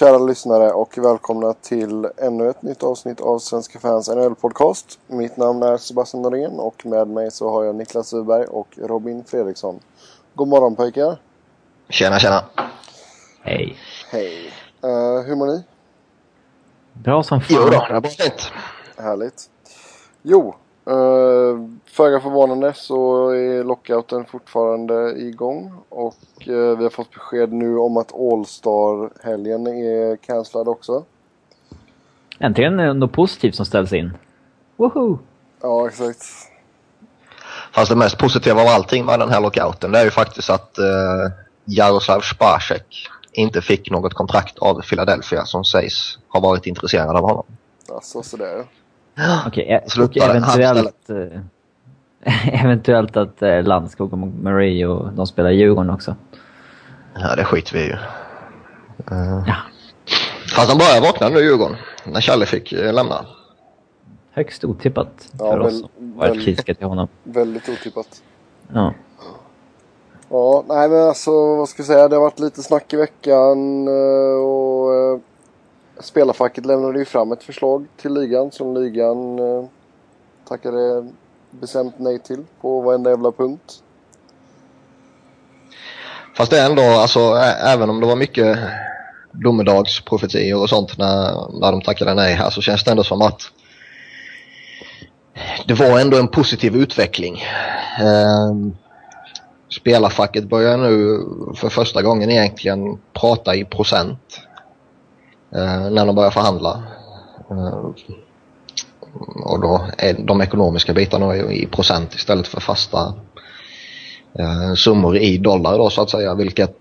Kära lyssnare och välkomna till ännu ett nytt avsnitt av Svenska fans NHL podcast. Mitt namn är Sebastian Norén och med mig så har jag Niklas Uberg och Robin Fredriksson. God morgon pojkar! Tjena tjena! Hej! Hej! Uh, hur mår ni? Bra som fan. Jo då, det fint. Härligt. Jo, uh, föga förvånande så är lockouten fortfarande igång och uh, vi har fått besked nu om att All-Star-helgen är cancellad också. Äntligen något positivt som ställs in. Woho! Ja, exakt. Fast det mest positiva av allting med den här lockouten det är ju faktiskt att uh, Jaroslav Spacek inte fick något kontrakt av Philadelphia som sägs ha varit intresserad av honom. Alltså sådär. Okej, okay, och eventuellt... Eh, eventuellt att eh, Landskog och Marie och de spelar Djurgården också. Ja, det skiter vi ju uh, Ja. Fast de börjar vakna nu Djurgården, när Challe fick lämna. Högst otippat för ja, oss som varit kritiska till honom. Väldigt otippat. Ja. Ja, nej men alltså vad ska jag säga, det har varit lite snack i veckan eh, och eh, spelarfacket lämnade ju fram ett förslag till ligan som ligan eh, tackade bestämt nej till på varenda jävla punkt. Fast det är ändå, alltså även om det var mycket domedagsprofetior och sånt när, när de tackade nej här så känns det ändå som att det var ändå en positiv utveckling. Eh, spelarfacket börjar nu för första gången egentligen prata i procent när de börjar förhandla. Eh, och då är de ekonomiska bitarna i procent istället för fasta eh, summor i dollar då så att säga vilket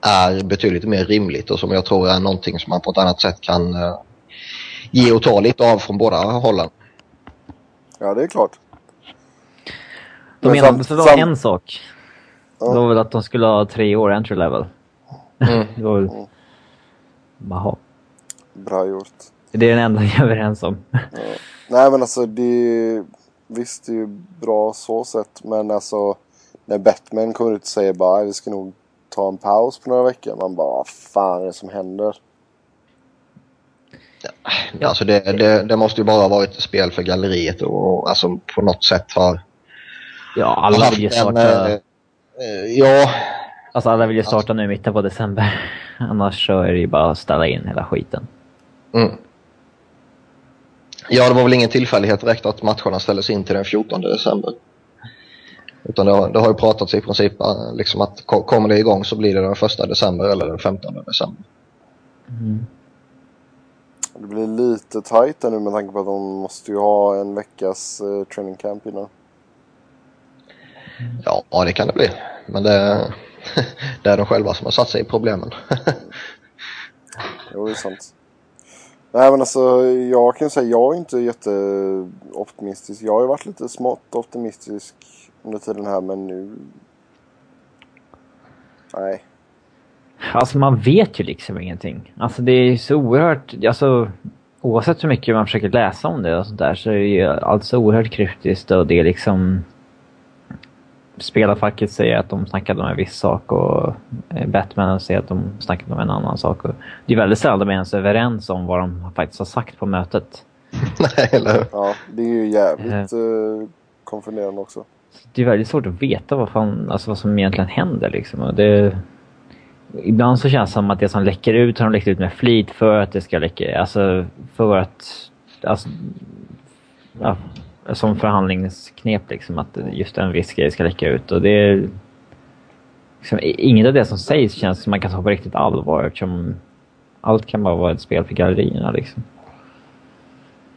är betydligt mer rimligt och som jag tror är någonting som man på ett annat sätt kan eh, ge och ta lite av från båda hållen. Ja, det är klart. De menade sam, sam... en sak. Ja. Det var väl att de skulle ha tre år entry level. Mm. det var väl... Mm. Jaha. Bra gjort. Det är den enda jag är överens om. Ja. Nej men alltså det... Visst det är ju bra så sett men alltså när Batman kommer ut och säger bara vi ska nog ta en paus på några veckor. Man bara vad fan är det som händer? Ja, alltså det, det, det måste ju bara ha varit ett spel för galleriet och alltså på något sätt har Ja, alla vill ju starta... En, äh, ja. Alltså alla vill ju starta nu i mitten på december. Annars så är det ju bara att ställa in hela skiten. Mm. Ja, det var väl ingen tillfällighet direkt att matcherna ställdes in till den 14 december. Utan det har, det har ju pratats i princip liksom att kommer det igång så blir det den 1 december eller den 15 december. Mm. Det blir lite tajt nu med tanke på att de måste ju ha en veckas uh, training camp innan. Ja, det kan det bli. Men det, det är de själva som har satt sig i problemen. jo, det är sant. Nej men alltså jag kan säga jag är inte jätteoptimistisk. Jag har ju varit lite smått optimistisk under tiden här men nu... Nej. Alltså man vet ju liksom ingenting. Alltså det är så oerhört, alltså oavsett hur mycket man försöker läsa om det och sånt där så är det ju allt så oerhört kryptiskt och det är liksom spelarfacket säger att de snackade om en viss sak och eh, Batman säger att de snackade om en annan sak. Och det är väldigt sällan de är ens överens om vad de faktiskt har sagt på mötet. Nej, eller? Ja, det är ju jävligt uh, konfunderande också. Det är väldigt svårt att veta vad, fan, alltså vad som egentligen händer liksom. Och det, ibland så känns det som att det som läcker ut har de läckt ut med flit för att det ska läcka, alltså för att, alltså, ja, som förhandlingsknep liksom att just en viss grej ska läcka ut. Och det är, liksom, inget av det som sägs känns som man kan ta på riktigt allvar eftersom allt kan bara vara ett spel för gallerierna liksom.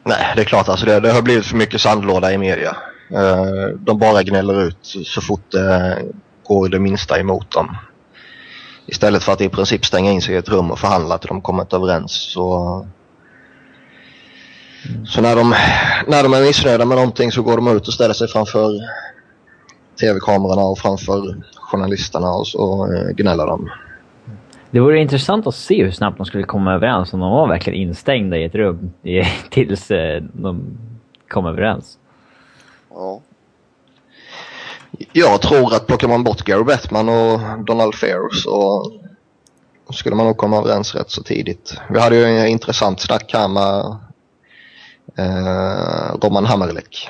Nej, det är klart alltså det, det har blivit för mycket sandlåda i media. Uh, de bara gnäller ut så fort det går det minsta emot dem. Istället för att i princip stänga in sig i ett rum och förhandla till de kommit överens så så när de, när de är missnöjda med någonting så går de ut och ställer sig framför tv-kamerorna och framför journalisterna och så eh, gnäller de. Det vore intressant att se hur snabbt de skulle komma överens om de var verkligen instängda i ett rum tills eh, de kom överens. Ja. Jag tror att plockar man bort Gary Bettman och Donald Fair så skulle man nog komma överens rätt så tidigt. Vi hade ju en intressant snack här med eh, Roman Hammerlek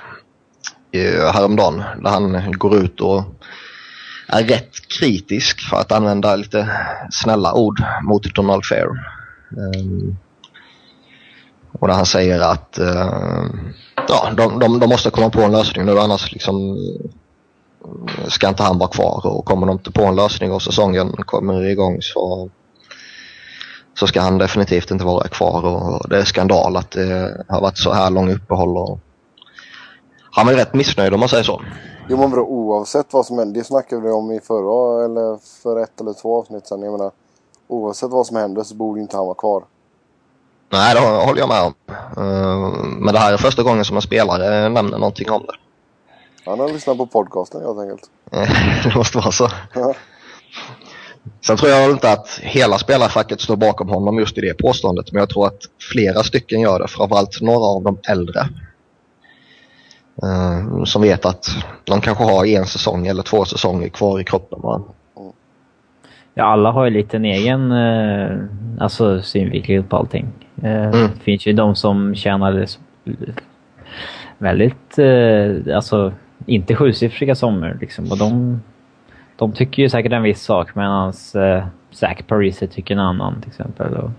eh, häromdagen där han går ut och är rätt kritisk för att använda lite snälla ord mot Donald Fair. Um, och där han säger att uh, ja, de, de, de, måste komma på en lösning nu annars liksom ska inte han vara kvar och kommer de inte på en lösning och säsongen kommer igång så så ska han definitivt inte vara kvar och det är skandal att det har varit så här lång uppehåll och han är rätt missnöjd om man säger så. Jo men bra, oavsett vad som händer, det snackade vi om i förra eller för ett eller två avsnitt sedan. Jag menar, oavsett vad som händer så borde inte han vara kvar. Nej, det håller jag med om. Eh, men det här är första gången som en spelare nämner någonting om det. Han har lyssnat på podcasten helt enkelt. det måste vara så. Sen tror jag inte att hela spelarfacket står bakom honom just i det påståendet. Men jag tror att flera stycken gör det. Framförallt några av de äldre. Uh, som vet att de kanske har en säsong eller två säsonger kvar i kroppen. Va? Ja, alla har ju lite en egen uh, alltså, synvinkel på allting. Uh, mm. Det finns ju de som tjänar väldigt, alltså inte sjusiffriga summor liksom. Och de, de tycker ju säkert en viss sak medan uh, Zach Parisi tycker en annan till exempel. Och,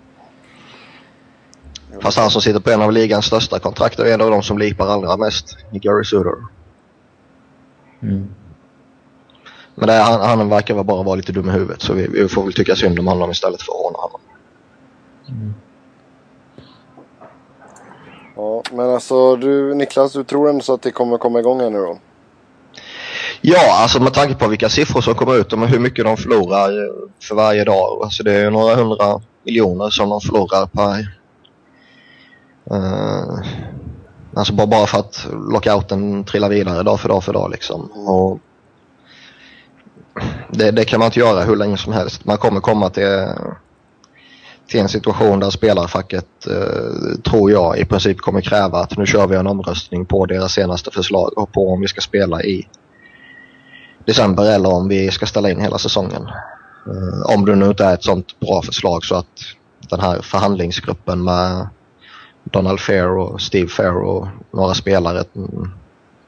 Fast han som sitter på en av ligans största kontrakt är en av de som lipar allra mest Gary Suter. Mm. Men det, han, han verkar bara vara lite dum i huvudet så vi, vi, får väl tycka synd om honom istället för att håna honom. Mm. Ja, men alltså du Niklas, du tror ändå så att det kommer komma igång här nu då? Ja, alltså med tanke på vilka siffror som kommer ut och hur mycket de förlorar eh, för varje dag. Alltså det är några hundra miljoner som de förlorar per, Uh, alltså bara, bara för att lockouten trillar vidare dag för dag för dag liksom. Och det, det, kan man inte göra hur länge som helst. Man kommer komma till, till en situation där spelarfacket, uh, tror jag, i princip kommer kräva att nu kör vi en omröstning på deras senaste förslag och på om vi ska spela i december eller om vi ska ställa in hela säsongen. Uh, om det nu inte är ett sånt bra förslag så att den här förhandlingsgruppen med Donald Fair och Steve Fair och några spelare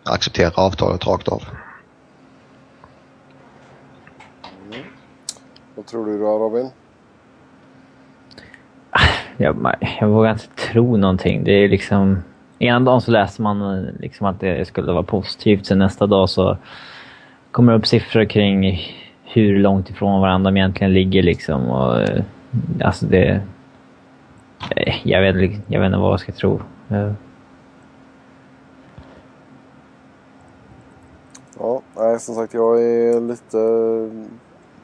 accepterar avtalet rakt av. Mm. Vad tror du då Robin? Jag, jag vågar inte tro någonting. Det är liksom... Ena dagen så läser man liksom att det skulle vara positivt, sen nästa dag så kommer upp siffror kring hur långt ifrån varandra de egentligen ligger. Liksom. Och, alltså det, Eh, jag vet, jag vet inte vad jag ska tro. Ja, nej, som sagt jag är lite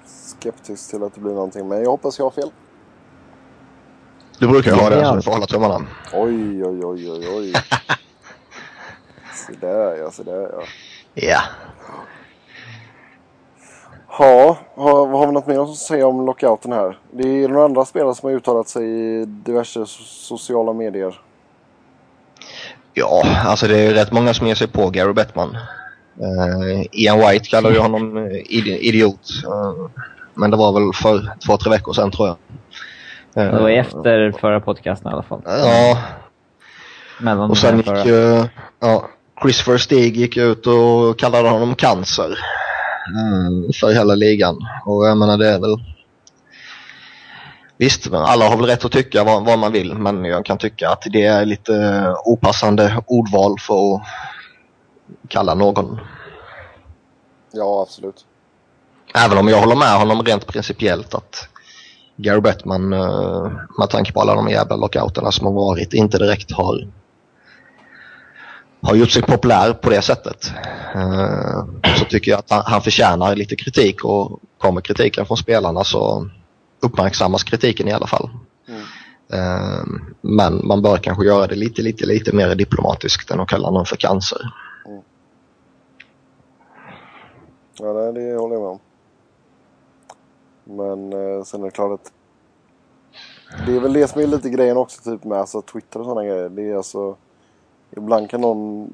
skeptisk till att det blir någonting. Men jag hoppas jag har fel. Du brukar ju ha det så du får hålla tummarna. Oj, oj, oj, oj, oj. så där ja, så där ja. Ja. Ja, har, har vi något mer att säga om lockouten här? Det är några andra spelare som har uttalat sig i diverse sociala medier. Ja, alltså det är rätt många som ger sig på Gary Bettman. Uh, Ian White kallar ju honom uh, idiot. Uh, men det var väl för två, tre veckor sedan tror jag. Uh, det var efter förra podcasten i alla fall. Ja. Mellan och sen gick ju... ja, Chris Verstig gick ut och kallade honom cancer. Mm, för hela ligan. Och jag menar det är väl... Visst, alla har väl rätt att tycka vad, vad, man vill men jag kan tycka att det är lite opassande ordval för att kalla någon. Ja, absolut. Även om jag håller med honom rent principiellt att Gary Bettman eh, med tanke på alla de jävla lockouterna som har varit inte direkt har har gjort sig populär på det sättet. Uh, så tycker jag att han, han förtjänar lite kritik och kommer kritiken från spelarna så uppmärksammas kritiken i alla fall. Mm. Uh, men man bör kanske göra det lite, lite, lite mer diplomatiskt än att kalla någon för cancer. Mm. Ja, det, det håller jag med om. Men uh, sen är det klart att det är väl det som är lite grejen också typ med alltså, Twitter och sådana grejer. Det är alltså Ibland kan någon...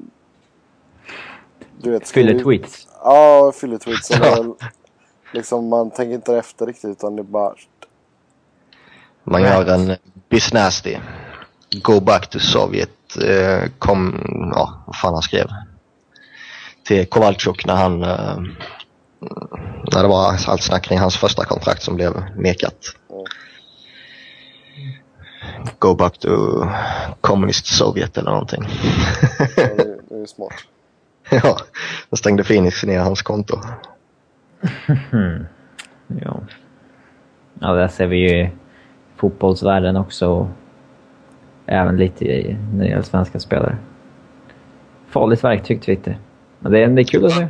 Du vet... Fylle-tweets? Ja, fylle-tweets. liksom, man tänker inte efter riktigt utan det bara... Man gör en Bisnasty. Go back to Sovjet. Eh, kom, ja, vad fan han skrev. Till Kowalczuk när han, eh, när det var allt snack kring hans första kontrakt som blev nekat. Go back to Communist Sovjet eller någonting. Ja, det, är smart. ja, då stängde Phoenix ner hans konto. Ja. ja, där ser vi ju i fotbollsvärlden också. och Även lite i, när det gäller svenska spelare. Farligt verktyg, Twitter. Men det är, det är kul att se.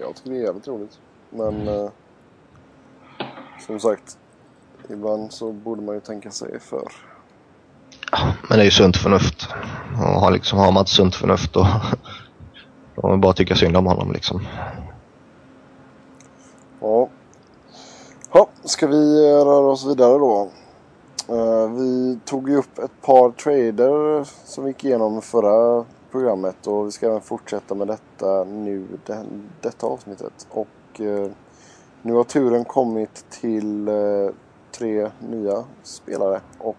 Jag tycker det är jävligt roligt. Men eh, som sagt, ibland så borde man ju tänka sig för. Men det är ju sunt förnuft. Och har, liksom, har man ett sunt förnuft då, då får man bara tycka synd om honom liksom. Ja. Ja, ska vi röra oss vidare då? Eh, vi tog ju upp ett par trader som vi gick igenom förra programmet och vi ska även fortsätta med detta nu, den, detta avsnittet. Och eh, nu har turen kommit till eh, tre nya spelare och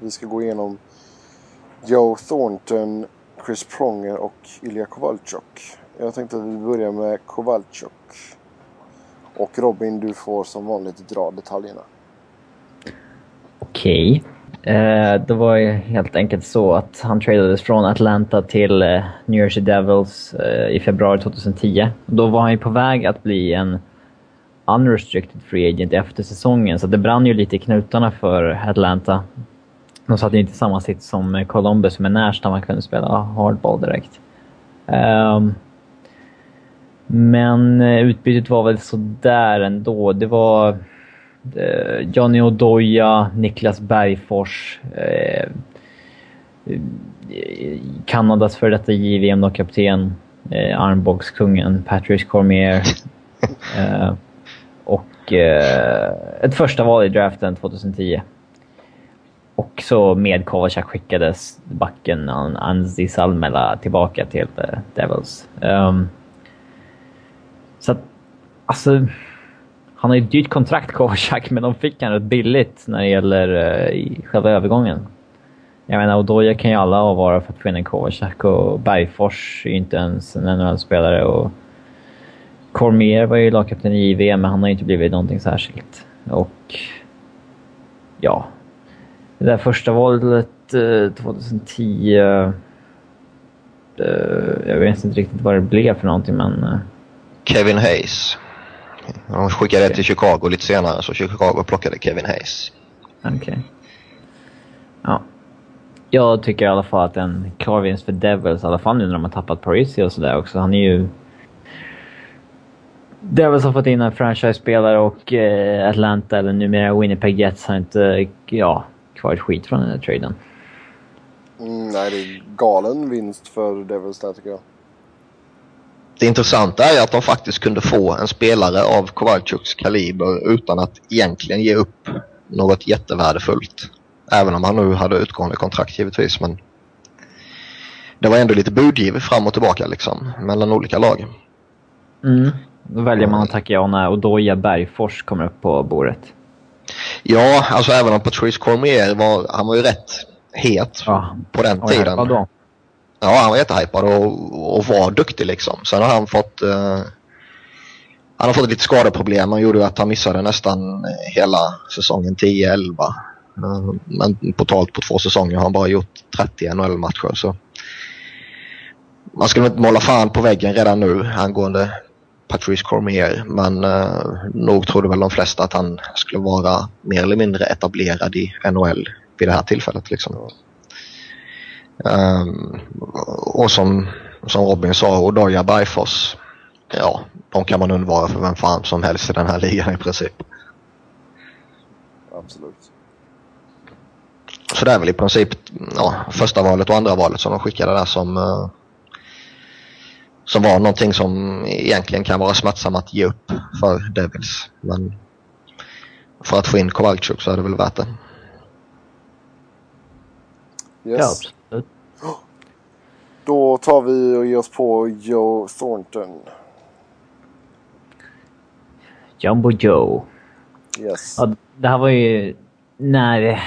vi ska gå igenom Joe Thornton, Chris Pronger och Ilja Kowalczuk. Jag tänkte att vi börjar med Kowalczuk. Och Robin, du får som vanligt dra detaljerna. Okej. Eh, det var ju helt enkelt så att han tradades från Atlanta till eh, New Jersey Devils eh, i februari 2010. Då var han ju på väg att bli en unrestricted free agent efter säsongen, så det brann ju lite i knutarna för Atlanta. De satt ju inte i samma sitt som Columbus med Nash där man kunde spela hardball direkt. Ehm, men eh, utbytet var väl sådär ändå. Det var eh, Johnny Odoja, Niklas Bergfors, eh, eh, Kanadas före detta JVM-kapten, eh, armbågskungen Patrice Cormier eh, och eh, ett första val i draften 2010. Och så med Kovacak skickades backen Anzi Salmela tillbaka till The Devils. Um, så att, alltså... Han har ju ett dyrt kontrakt, Kovacak, men de fick han rätt billigt när det gäller uh, i själva övergången. Jag menar, Odoja kan ju alla avvara för att få in en Kovacak och Bergfors är ju inte ens en NHL-spelare och Cormier var ju lagkapten i JV, men han har ju inte blivit någonting särskilt. Och... Ja. Det där första valet eh, 2010... eh, jag vet inte riktigt vad det blev för någonting, men... eh, Kevin Hayes. De skickade det till Chicago lite senare så Chicago plockade Kevin Hayes. Okej. Ja. Jag tycker i alla fall att en klar vinst för Devils, i alla fall nu när de har tappat Parisi och sådär också. Han är ju... Devils har fått in en franchise-spelare och eh, Atlanta, eller numera Winnipeg Jets, har inte ja, kvar ett skit från den här traden. Mm, nej, det är galen vinst för Devils där tycker jag. Det intressanta är att de faktiskt kunde få en spelare av Kowalczuks kaliber utan att egentligen ge upp något jättevärdefullt. Även om han nu hade utgående kontrakt givetvis. Men det var ändå lite budgiv fram och tillbaka liksom mellan olika lag. Mm. Då väljer man att tacka ja när Odoja Bergfors kommer upp på bordet. Ja, alltså även om Patrice Cormier var, han var ju rätt het Ja. på den Och tiden. Då. Ja, han var jättehypad och, och var duktig liksom. Sen har han fått eh, han har fått lite skadeproblem. Han gjorde att han missade nästan hela säsongen 10-11. Eh, men totalt på två säsonger har han bara gjort 30 NHL-matcher. Så man skulle inte måla fan på väggen redan nu angående Patrice Cormier. Men eh, nog trodde väl de flesta att han skulle vara mer eller mindre etablerad i NHL vid det här tillfället. Liksom. Um, och som, som Robin sa, Odoja Bergfors. Ja, de kan man undvara för vem fan som helst i den här ligan i princip. Absolut. Så det är väl i princip ja, första valet och andra valet som de skickade där som eh, som var någonting som egentligen kan vara smärtsamt att ge upp för Devils. Men för att få in Kowalczyk så är det väl värt det. Ja, Yes. absolut. Då tar vi och ger oss på Joe Thornton. Jumbo Joe. Yes. Ja, det här var ju när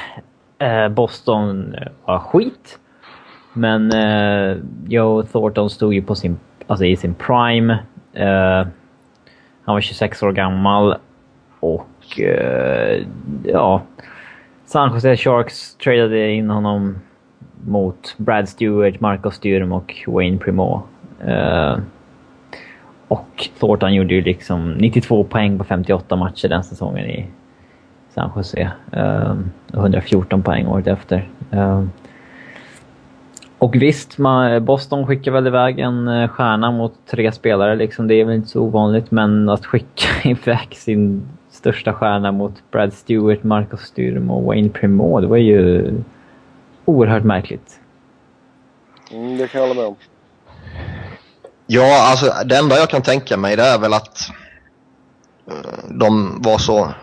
eh, Boston var skit. Men eh, Joe Thornton stod ju på sin, alltså i sin prime. Uh, han var 26 år gammal och uh, ja... San Jose Sharks tradade in honom mot Brad Stewart, Marco Sturm och Wayne Primo. Uh, och Thornton gjorde ju liksom 92 poäng på 58 matcher den säsongen i San Jose. Uh, 114 poäng året efter. Uh, och visst, man, Boston skickar väl iväg en eh, stjärna mot tre spelare. Liksom. Det är väl inte så ovanligt, men att skicka iväg sin största stjärna mot Brad Stewart, Marcus Sturm och Wayne Primo, det var ju oerhört märkligt. Mm, det kan jag hålla med om. Ja, alltså det enda jag kan tänka mig det är väl att eh, de var så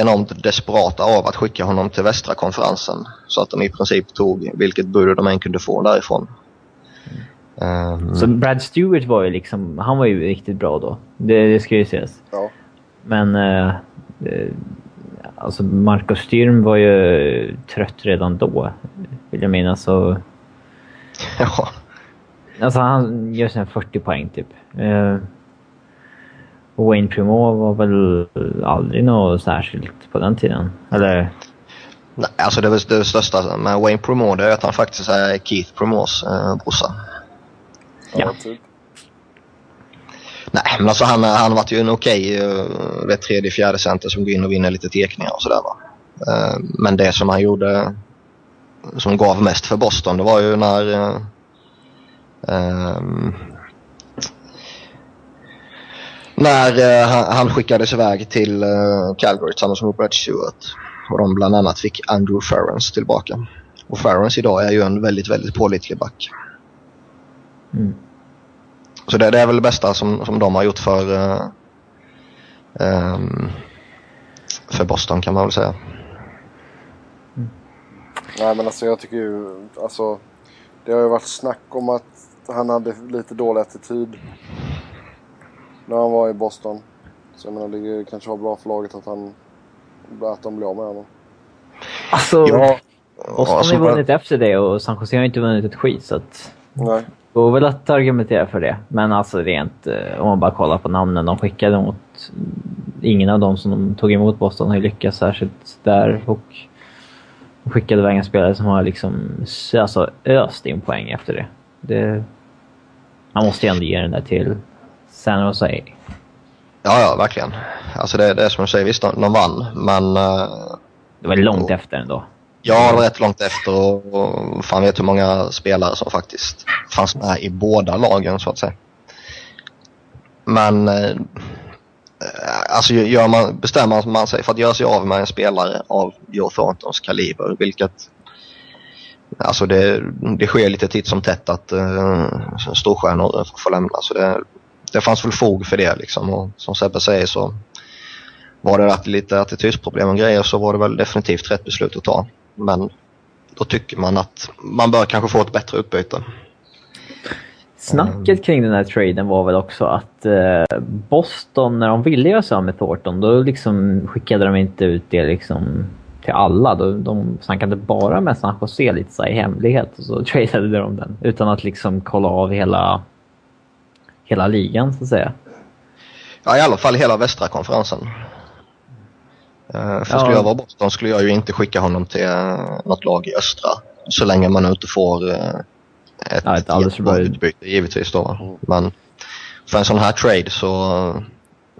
enormt desperata av att skicka honom till västra konferensen. Så att de i princip tog vilket bud de än kunde få därifrån. Um, Så Brad Stewart var ju liksom, han var ju riktigt bra då. Det, det ska ju ses. Ja. Men eh, alltså Marcus Styrm var ju trött redan då, vill jag minnas. Så, ja. alltså han gör sina 40 poäng typ. Och Wayne Primo var väl aldrig något särskilt på den tiden. Eller? Nej, alltså det, väl det största med Wayne Primo det är att han faktiskt är Keith Primos eh, brorsa. Ja, Ja. typ. Nej, men alltså han, han varit ju en okej okay, tredje, fjärde center som går in och vinner lite tekningar och sådär va. Eh, men det som han gjorde som gav mest för Boston det var ju när eh, ehm, när eh, han, han skickades iväg till eh, Calgary tillsammans med Brad Stewart. Och de bland annat fick Andrew Ferrens tillbaka. Och Ferrens idag är ju en väldigt, väldigt pålitlig back. Mm. Så det, det är väl det bästa som, som de har gjort för, eh, ehm, för Boston kan man väl säga. Nej men alltså jag tycker ju, alltså det har ju varit snack om att han hade lite dålig attityd. När han var i Boston. Så jag menar det kanske var bra för laget att han, att de blev av med honom. Alltså, Ja, Boston har som ju bara- vunnit efter det och San Jose har inte vunnit ett skit så att... Nej. går väl att argumentera för det. Men alltså rent eh, om man bara kollar på namnen de skickade mot... Ingen av dem som de tog emot Boston har ju lyckats särskilt där. Och de skickade iväg en spelare som har liksom alltså, öst in poäng efter det. det. Man måste ju ändå ge den där till San Jose. Ja, ja, verkligen. Alltså det, det är som du säger, visst de, de vann, men eh, Det var långt efter ändå. ja, det var rätt långt efter och, och fan vet hur många spelare som faktiskt fanns med i båda lagen så att säga. Men eh, alltså gör man, bestämmer man sig för att göra sig av med en spelare av Joe Thorntons kaliber, vilket Alltså det, det sker lite titt som tätt att uh, storstjärnor får lämna. Så det, det fanns väl fog för det liksom. Och som Sebbe säger så var det att lite attitydsproblem och grejer så var det väl definitivt rätt beslut att ta. Men då tycker man att man bör kanske få ett bättre utbyte. Snacket kring den här traden var väl också att eh, Boston, när de ville göra sig av med Thornton, då liksom skickade de inte ut det liksom till alla. De, de snackade bara med San Jose lite så i hemlighet och så tradade de den. Utan att liksom kolla av hela, hela ligan så att säga. Ja, i alla fall hela västra konferensen. Uh, för Ja. skulle jag vara Boston skulle jag ju inte skicka honom till uh, något lag i östra. Så länge man inte får uh, ett, Ja, ett bra jättebra utbyte givetvis då. va. Men för en sån här trade så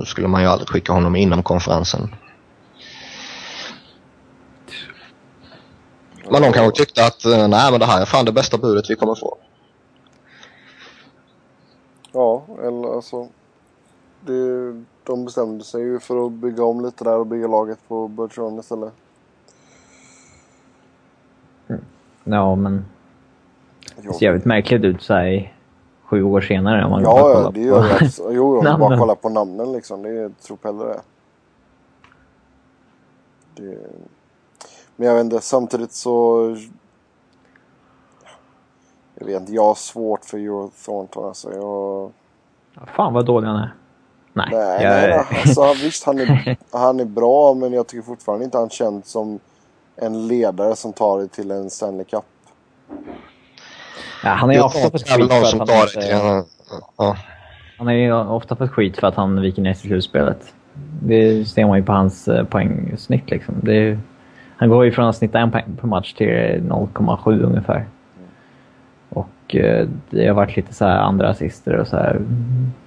skulle man ju aldrig skicka honom inom konferensen. Men de kanske tyckte att nej men det här är fan det bästa budet vi kommer få. Ja, eller alltså. Det, de bestämde sig ju för att bygga om lite där och bygga laget på Bergeron istället. Ja, men det ser jävligt märkligt ut så här sju år senare. Om man bara Ja, ja, kollar det gör det. Alltså. Jo, jo, bara Namnen. kolla på namnen liksom. Det är tropellre det. det. Men jag vet inte, samtidigt så... Jag vet inte, jag har svårt för Euro Thornton alltså. Jag... Ja, Fan vad dålig han är. Nej. Nej, jag, nej, nej. Alltså, visst han är, han är bra men jag tycker fortfarande inte han känns som en ledare som tar det till en Stanley Cup. ja, han ju ofta är väl skit för att han inte... Ja. Han ju ofta fått skit för att han viker ner sig i slutspelet. Det ser man ju på hans eh, poängsnitt liksom. Det är, han går ju från att snitta en poäng per match till 0,7 ungefär. Och eh, det har varit lite så andra assister och så här.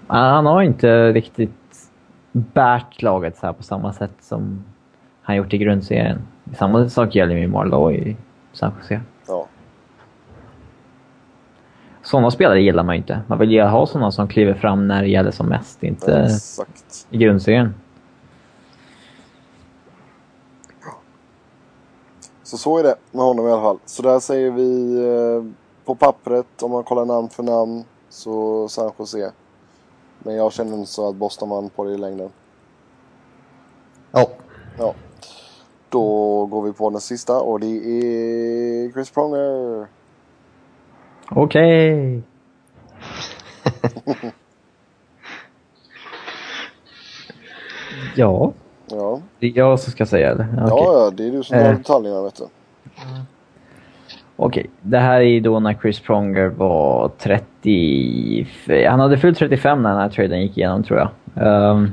Han han har inte riktigt bärt laget så på samma sätt som han gjort i grundserien. Samma sak gäller med Marlowe i San Jose. Ja. Sådana spelare gillar man ju inte. Man vill ju ha sådana som kliver fram när det gäller som mest, inte Exakt. i grundserien. Så så är det med honom i alla fall. Så där säger vi eh, på pappret om man kollar namn för namn så San Jose. Men jag känner inte så att Boston vann på det i längden. ja. Ja. Då går vi på den sista och det är Chris Pronger. Okej. ja, Ja. det är jag som ska säga det. Okej. ja, ja, det är du som Eh. drar detaljerna vet du. Okej, det här är då när Chris Pronger var 30... Han hade fyllt 35 när den här traden gick igenom tror jag. Ehm,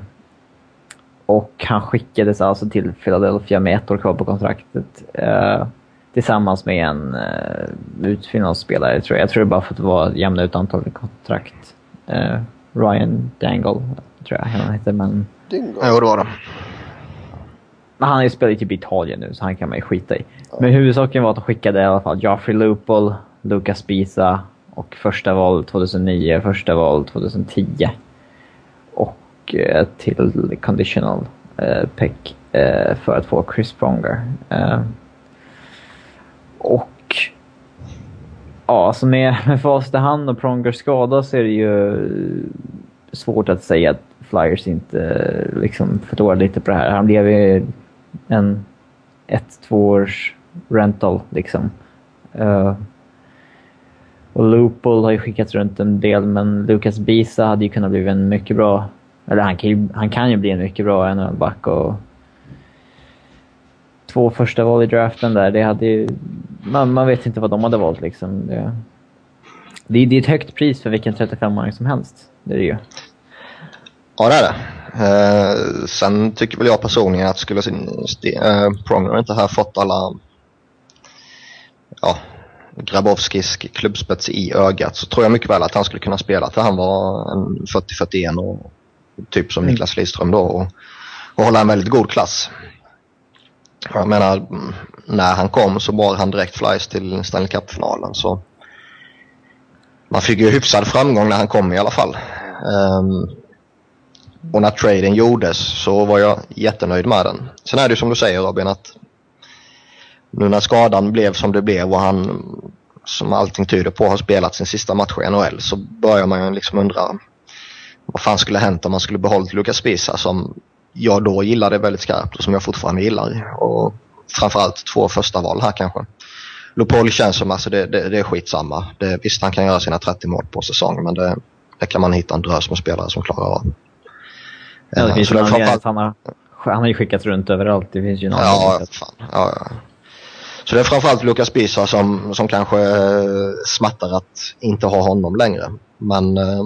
och han skickades alltså till Philadelphia med ett år kvar på kontraktet. eh, tillsammans med en uh, utfyllnadsspelare tror jag. Jag tror det bara för att vara jämna ut antalet kontrakt. Eh, Ryan Dangle tror jag han heter. Men. Jo, det var det. Men han är ju spelat typ i Italien nu så han kan man ju skita i. Men huvudsaken var att de skickade i alla fall Joffrey Lupol, Lucas Pisa och första val 2009, första val 2010. Och eh, till conditional eh, pick eh, för att få Chris Pronger. Eh, och ja, alltså med, med facit i hand och Prongers skada så är det ju svårt att säga att Flyers inte eh, liksom förlorade lite på det här. Han blev ju en ett, två års rental liksom. Uh, och Loopold har ju skickats runt en del men Lucas Bisa hade ju kunnat bli en mycket bra, eller han kan ju, han kan ju bli en mycket bra NHL-back och två första val i draften där, det hade ju, man, man vet inte vad de hade valt liksom. Det, det, det är ett högt pris för vilken 35-åring som helst. Det är det ju. Ja, det är det. Eh, sen tycker väl jag personligen att skulle eh, Pronger inte ha fått alla ja, Grabowskis klubbspets i ögat så tror jag mycket väl att han skulle kunna spela för han var en 40-41 och typ som Mm. Niklas Lidström då och, och hålla en väldigt god klass. Jag menar, när han kom så bar han direkt Flyers till Stanley Cup-finalen så man fick ju hyfsad framgång när han kom i alla fall. Ehm, och när traden gjordes så var jag jättenöjd med den. Sen är det ju som du säger Robin att nu när skadan blev som det blev och han som allting tyder på har spelat sin sista match i NHL så börjar man ju liksom undra vad fan skulle hänt om man skulle behållit Lucas Spisa som jag då gillade väldigt skarpt och som jag fortfarande gillar. Och framförallt två första val här kanske. Lopol känns som alltså det, det, det är skitsamma. Det, visst han kan göra sina 30 mål på säsong men det, det kan man hitta en drös med spelare som klarar av. Ja, det finns ju framförallt- att han har, han har ju skickats runt överallt. Det finns ju en Ja. Ja, ja. Så det är framförallt Lukas Bisa som, som kanske eh, smattar att inte ha honom längre. Men eh,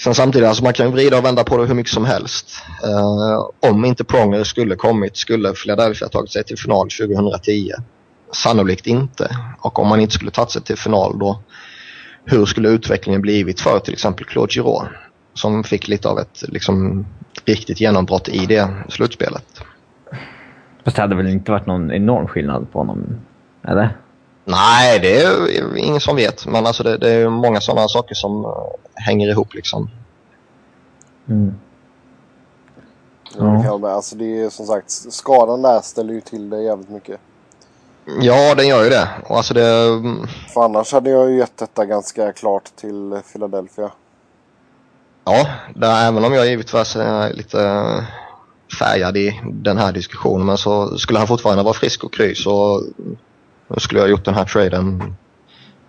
sen samtidigt, alltså man kan ju vrida och vända på det hur mycket som helst. Eh, om inte Pronger skulle kommit skulle Philadelphia tagit sig till final 2010. Sannolikt inte. Och om man inte skulle tagit sig till final då, hur skulle utvecklingen blivit för till exempel Claude Giroux? Som fick lite av ett liksom, riktigt genombrott i det slutspelet. Fast det hade väl inte varit någon enorm skillnad på honom? Eller? Nej, det är ingen som vet. Men alltså det, det är många sådana saker som eh, hänger ihop liksom. Mm. Ja. Alltså det är som sagt, skadan där ställer ju till det jävligt mycket. Ja, den gör ju det. Och alltså det... mm, För annars hade jag ju gett detta ganska klart till Philadelphia. Ja, där, även om jag givetvis är lite eh, färgad i den här diskussionen. Men så skulle han fortfarande vara frisk och kry så skulle jag gjort den här traden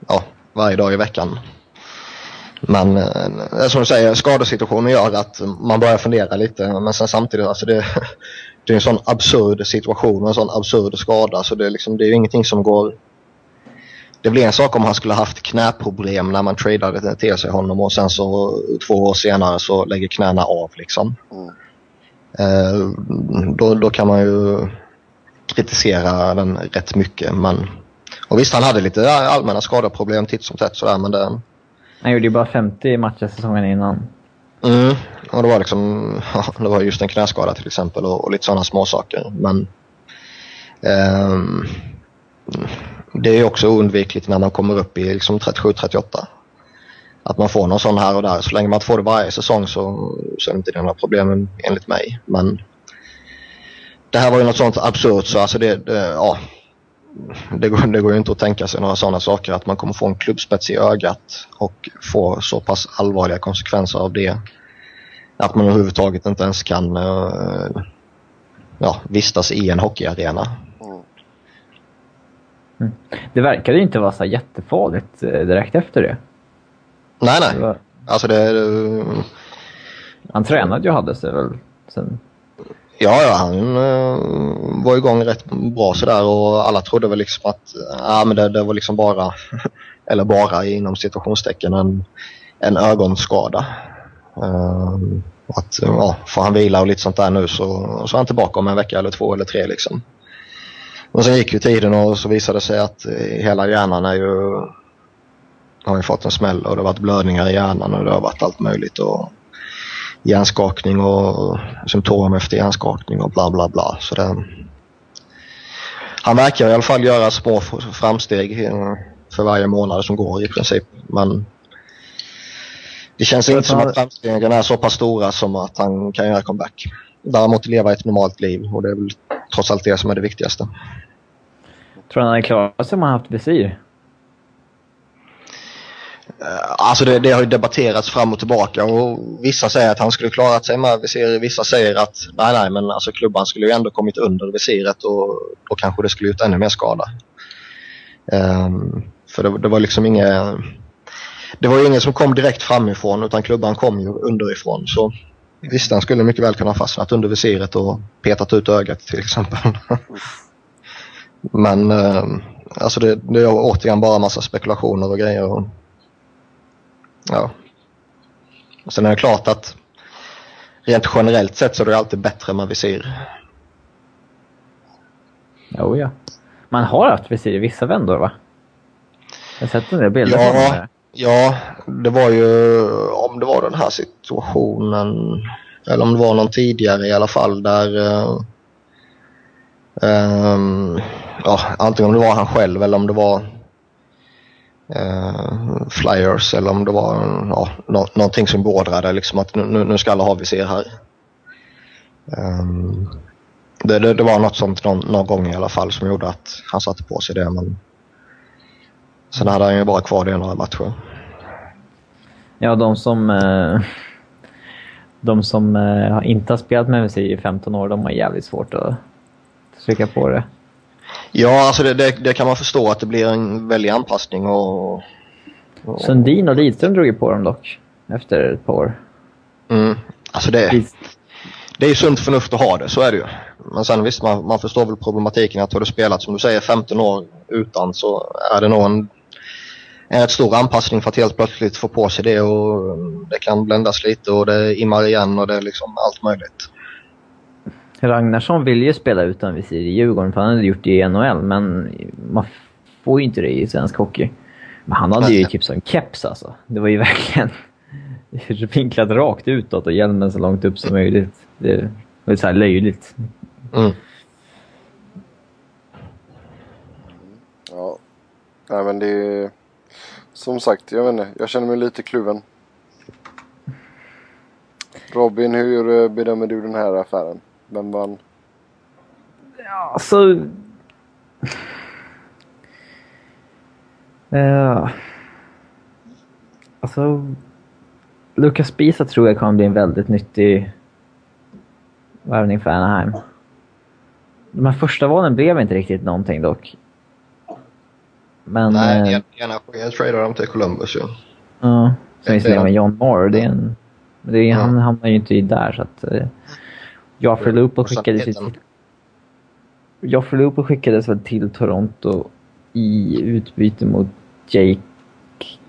ja, varje dag i veckan. Men eh, eh, som du säger, skadesituationen gör att man börjar fundera lite. Men sen samtidigt, alltså det, det är en sån absurd situation och en sån absurd skada. Så det är, liksom, det är ingenting som går... Det blir en sak om han skulle haft knäproblem när man tradade till sig honom och sen så två år senare så lägger knäna av liksom. Mm. Eh, då, då kan man ju kritisera den rätt mycket. Men, och visst, han hade lite allmänna skadeproblem titt som tätt sådär men det... Han gjorde ju bara 50 matcher säsongen innan. Mm, och det var liksom, det var just en knäskada till exempel och, och lite sådana småsaker. Men ehm, det är också oundvikligt när man kommer upp i liksom 37-38. Att man får någon sån här och där. Så länge man inte får det varje säsong så, så är det inte några problem enligt mig. Men det här var ju något sånt absurt så alltså det, det ja, det går, det går ju inte att tänka sig några sådana saker att man kommer få en klubbspets i ögat och få så pass allvarliga konsekvenser av det. Att man överhuvudtaget inte ens kan eh, ja, vistas i en hockeyarena. Mm. Det verkade ju inte vara så jättefarligt eh, direkt efter det. Nej, nej. Det var- Alltså det... Uh, Han tränade ju hade sig väl sen. Ja, ja, han uh, var igång rätt bra sådär och alla trodde väl liksom att ja, men det, det var liksom bara, eller bara inom situationstecken, en, en ögonskada. Uh, att ja, får han vila och lite sånt där nu så, så är han tillbaka om en vecka eller två eller tre liksom. Och sen gick ju tiden och så visade det sig att eh, hela hjärnan är ju har ju fått en smäll och det har varit blödningar i hjärnan och det har varit allt möjligt. Och, hjärnskakning och symptom efter hjärnskakning och bla bla bla. Så det, han verkar i alla fall göra små framsteg eh, för varje månad som går i princip. Men det känns inte som att framstegen är så pass stora som att han kan göra comeback. Däremot leva ett normalt liv och det är väl trots allt det som är det viktigaste. Tror han hade klarat sig om han haft visir? Eh, alltså det, det har ju debatterats fram och tillbaka och vissa säger att han skulle klarat sig med visir. Vissa säger att nej, nej, men alltså klubban skulle ju ändå kommit under visiret och då kanske det skulle gjort ännu mer skada. Um, för det, det var liksom inget... Det var ju ingen som kom direkt framifrån utan klubban kom ju underifrån. Så visst, han skulle mycket väl kunna ha fastnat under visiret och petat ut ögat till exempel. men ehm, alltså det, det är återigen bara massa spekulationer och grejer. Och, Ja. Och sen är det klart att rent generellt sett så är det alltid bättre med visir. Jo, ja. Man har haft visir i vissa vändor, va? Jag har sett en del bilder Ja. på det. Ja, det var ju om det var den här situationen eller om det var någon tidigare i alla fall där eh, Um, ja, antingen om det var han själv eller om det var uh, flyers eller om det var ja, no någonting som beordrade liksom att nu, nu ska alla ha visir här. Um, det, det, det var något sånt någon, någon gång i alla fall som gjorde att han satte på sig det men sen hade han ju bara kvar det i några matcher. Ja, de som... Eh, de som eh, inte har spelat med visir i 15 år, de har jävligt svårt att trycka på det. Ja, alltså det, det, det kan man förstå att det blir en väldig anpassning och... och Sundin och Lidström drog ju på dem dock. Efter ett par år. mm, alltså det, det är ju sunt förnuft att ha det, så är det ju. Men sen visst, man, man förstår väl problematiken att har du spelat som du säger 15 år utan så är det nog en, en rätt stor anpassning för att helt plötsligt få på sig det och det kan bländas lite och det immar igen och det är liksom allt möjligt. Ragnarsson vill ju spela utan visir i Djurgården, för han hade gjort det i NHL, men man får ju inte det i svensk hockey. Men han hade ju typ som keps alltså. Det var ju verkligen vinklat rakt utåt och hjälmen så långt upp som möjligt. Det var ju så här löjligt. Mm. Ja. Nej men det är... Som sagt, jag vet inte. Jag känner mig lite kluven. Robin, hur eh, bedömer du den här affären? Vem vann? Alltså... Uh, alltså... Lucas Spisa tror jag kommer bli en väldigt nyttig värvning för Anaheim. De här första valen blev inte riktigt någonting dock. Men... Nej, eh, ena, ena tradar de till Columbus ju. Ja. Som visserligen med John Moore. Det är en, det är, Han hamnar ju inte där så att... Uh, Joffrey Looper skickades ju till... Joffrey Looper skickades väl till Toronto i utbyte mot Jake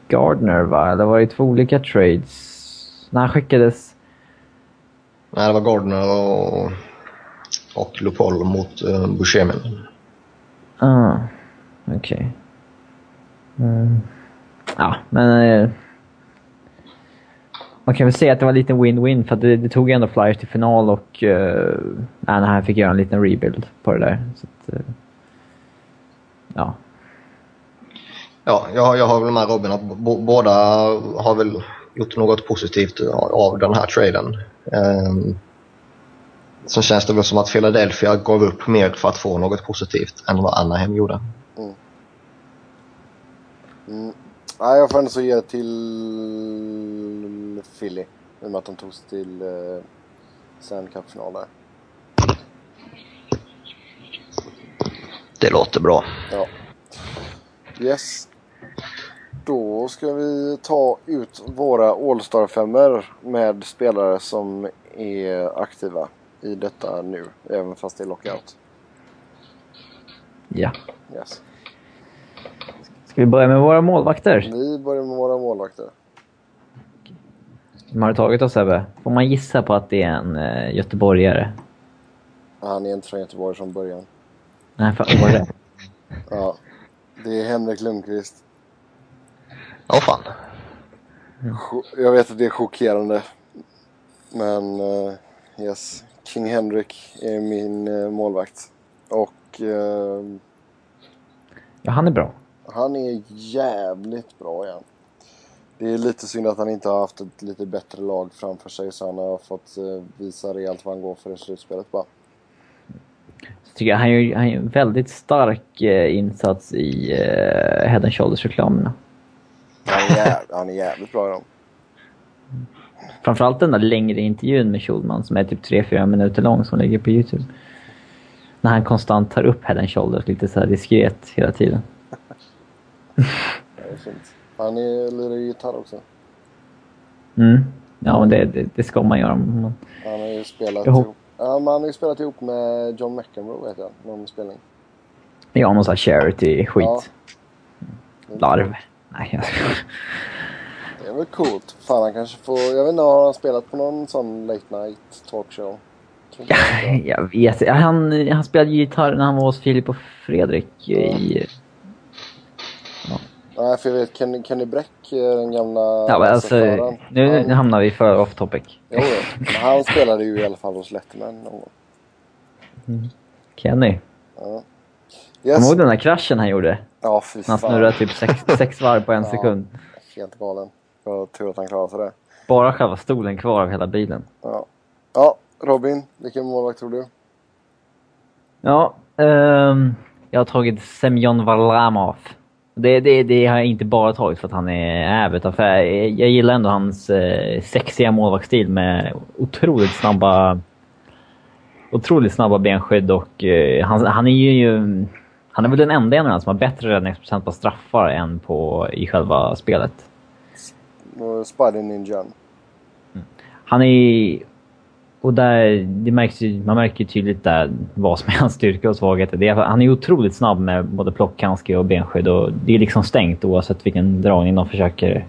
Gardner va? Eller var det två olika trades? När han skickades... Nej, det var Gardner och, och Lupol mot uh, Buscemi. Ah, okej. Okay. Mm. Ja, men... Eh, man kan väl säga att det var lite win-win för det, det, tog ändå Flyers till final och uh, Anaheim fick göra en liten rebuild på det där. Så att, uh, ja. Ja, jag, jag har väl med Robin att båda har väl gjort något positivt av den här traden. Um, så känns det väl som att Philadelphia gav upp mer för att få något positivt än vad Anaheim gjorde. Mm. Mm. Nej, jag får ändå så ge till Philly. I och med att de tog sig till eh, Stanley Cup-final där. Det låter bra. Ja. Yes. Då ska vi ta ut våra All-star femmer med spelare som är aktiva i detta nu, även fast det är lockout. Ja. Yes. Ska vi börja med våra målvakter? Vi börjar med våra målvakter. Vem har du tagit då Sebbe? Får man gissa på att det är en uh, göteborgare? Han är inte från Göteborg från början. Nej, från Åre. ja. Det är Henrik Lundqvist. Åh oh, fan. Jag vet att det är chockerande. Men uh, yes. King Henrik är min uh, målvakt. Och... Uh, ja, han är bra. Han är jävligt bra igen. Det är lite synd att han inte har haft ett lite bättre lag framför sig så han har fått visa rejält vad han går för i slutspelet bara. Jag tycker han gör, han gör en väldigt stark eh, insats i eh, Head Shoulders-reklamerna. Han, är jävligt, han är jävligt bra i dem. Framförallt den där längre intervjun med Schulman som är typ 3-4 minuter lång som ligger på Youtube. När han konstant tar upp Head Shoulders lite så diskret hela tiden. Det är fint. Han är, lirar gitarr också. Mm. Ja, men det, det, det ska man göra. Han har ju spelat ihop, ja, man har ju spelat ihop med John McEnroe vet jag, någon spelning. Ja, någon sån här charity-skit. Ja. Larv. Nej, jag Det är väl coolt. Fan, han kanske får... Jag vet inte, har han spelat på någon sån late night talkshow? Ja, jag vet han, han spelade gitarr när han var hos Filip och Fredrik i... Nej, för jag vet Kenny, Kenny Bräck, den gamla... Ja, men alltså, nu, nu hamnar vi för off topic. Jo, men han spelade ju i alla fall hos Letterman någon gång. Mm. Kenny. Ja. Yes. Kommer du den där kraschen han gjorde? Ja, fy fan. Han snurrade typ sex, sex varv på en ja, sekund. Helt galen. Det var tur att han klarade sig det. Bara själva stolen kvar av hela bilen. Ja. Ja, Robin, vilken målvakt tror du? Ja, um, jag har tagit Semyon Varlamov. Det, det, det har jag inte bara tagit för att han är utan för jag, jag gillar ändå hans eh, sexiga målvaktsstil med otroligt snabba otroligt snabba benskydd och eh, han, han är ju... Han är väl den enda i som har bättre räddningsprocent på straffar än på, i själva spelet. Spider Ninjan. Mm. Han är... Och där, det märks ju, man märker ju tydligt där vad som är hans styrka och svagheter. Det är, han är otroligt snabb med både plockhandske och benskydd och det är liksom stängt oavsett vilken dragning de försöker.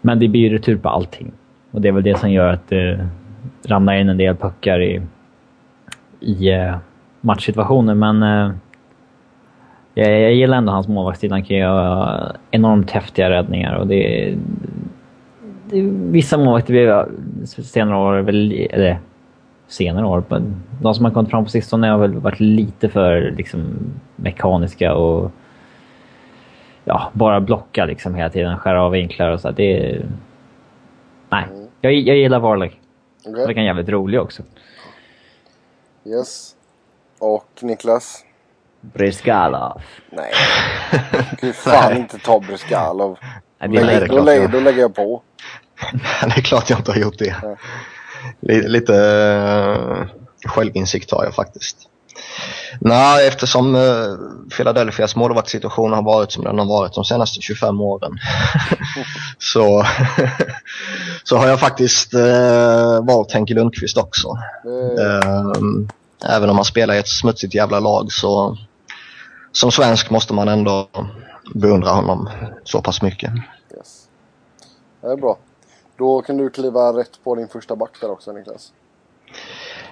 Men det blir ju retur på allting. Och det är väl det som gör att det ramlar in en del puckar i i eh, matchsituationer. Men eh, jag, jag gillar ändå hans målvaktstid. Han kan göra enormt häftiga räddningar. Och det, det, vissa målvakter blir senare år, väl, eller senare år, men de som har kommit fram på sistone har väl varit lite för liksom, mekaniska och ja, bara blocka liksom hela tiden, skära av vinklar och så. Det, nej, jag, jag gillar Varley. Okay. Det är jävligt rolig också. Yes. Och Niklas? Briskalov. Nej. Du fan inte ta Briskalov. Nej, då, lägger, då lägger jag på. det är klart jag inte har gjort det. Lite, lite uh, självinsikt har jag faktiskt. Nej, eftersom uh, Philadelphias målvaktssituation har varit som den har varit de senaste 25 åren så, så har jag faktiskt uh, valt Henke Lundqvist också. Mm. Även om han spelar i ett smutsigt jävla lag så som svensk måste man ändå beundra honom så pass mycket. Yes. Det är bra. Då kan du kliva rätt på din första back där också Niklas.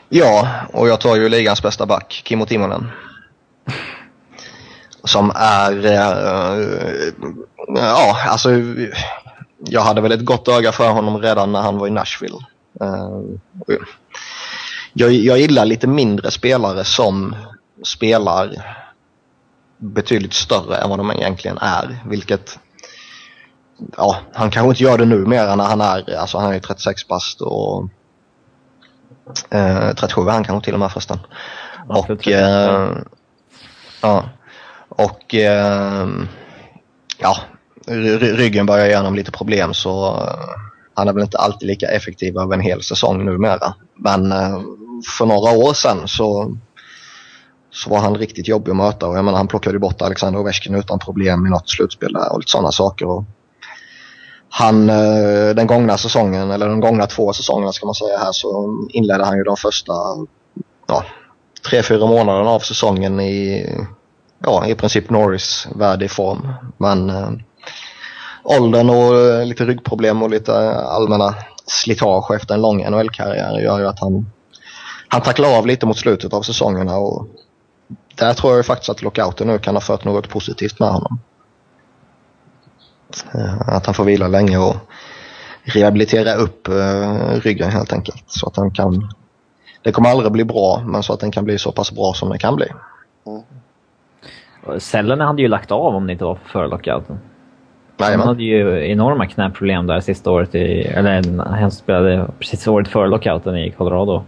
Ja, och jag tar ju ligans bästa back, Kimmo Timonen. Som är... Äh, ja, alltså... Jag hade väl ett gott öga för honom redan när han var i Nashville. Äh, jag, jag gillar lite mindre spelare som spelar betydligt större än vad de egentligen är. Vilket, ja, han kanske inte gör det nu mer när han är, alltså han är 36 bast och eh, 37 är han kanske till och med förresten. och, eh, ja, och eh, ja, ryggen börjar ge honom lite problem så eh, han är väl inte alltid lika effektiv över en hel säsong numera. Men eh, för några år sedan så så var han riktigt jobbig att möta. Och jag menar, han plockade bort Alexander Ovechkin utan problem i något slutspel och lite sådana saker. Och han, eh, den gångna säsongen, eller de gångna två säsongerna ska man säga här, så inledde han ju de första ja, tre, fyra månaderna av säsongen i, ja, i princip Norris-värdig form. Men äh, åldern och eh, lite ryggproblem och lite allmänna slitage efter en lång NHL-karriär gör ju att han, han tacklar av lite mot slutet av säsongerna och där tror jag faktiskt att lockouten nu kan ha fört något positivt med honom. Eh, att han får vila länge och rehabilitera upp uh, ryggen helt enkelt. Så att han kan... Det kommer aldrig bli bra, men så att den kan bli så pass bra som den kan bli. Mm. Cellerna hade ju lagt av om det inte var för förra lockouten. Han hade ju enorma knäproblem där sista året i... Eller han spelade precis året före lockouten i Colorado.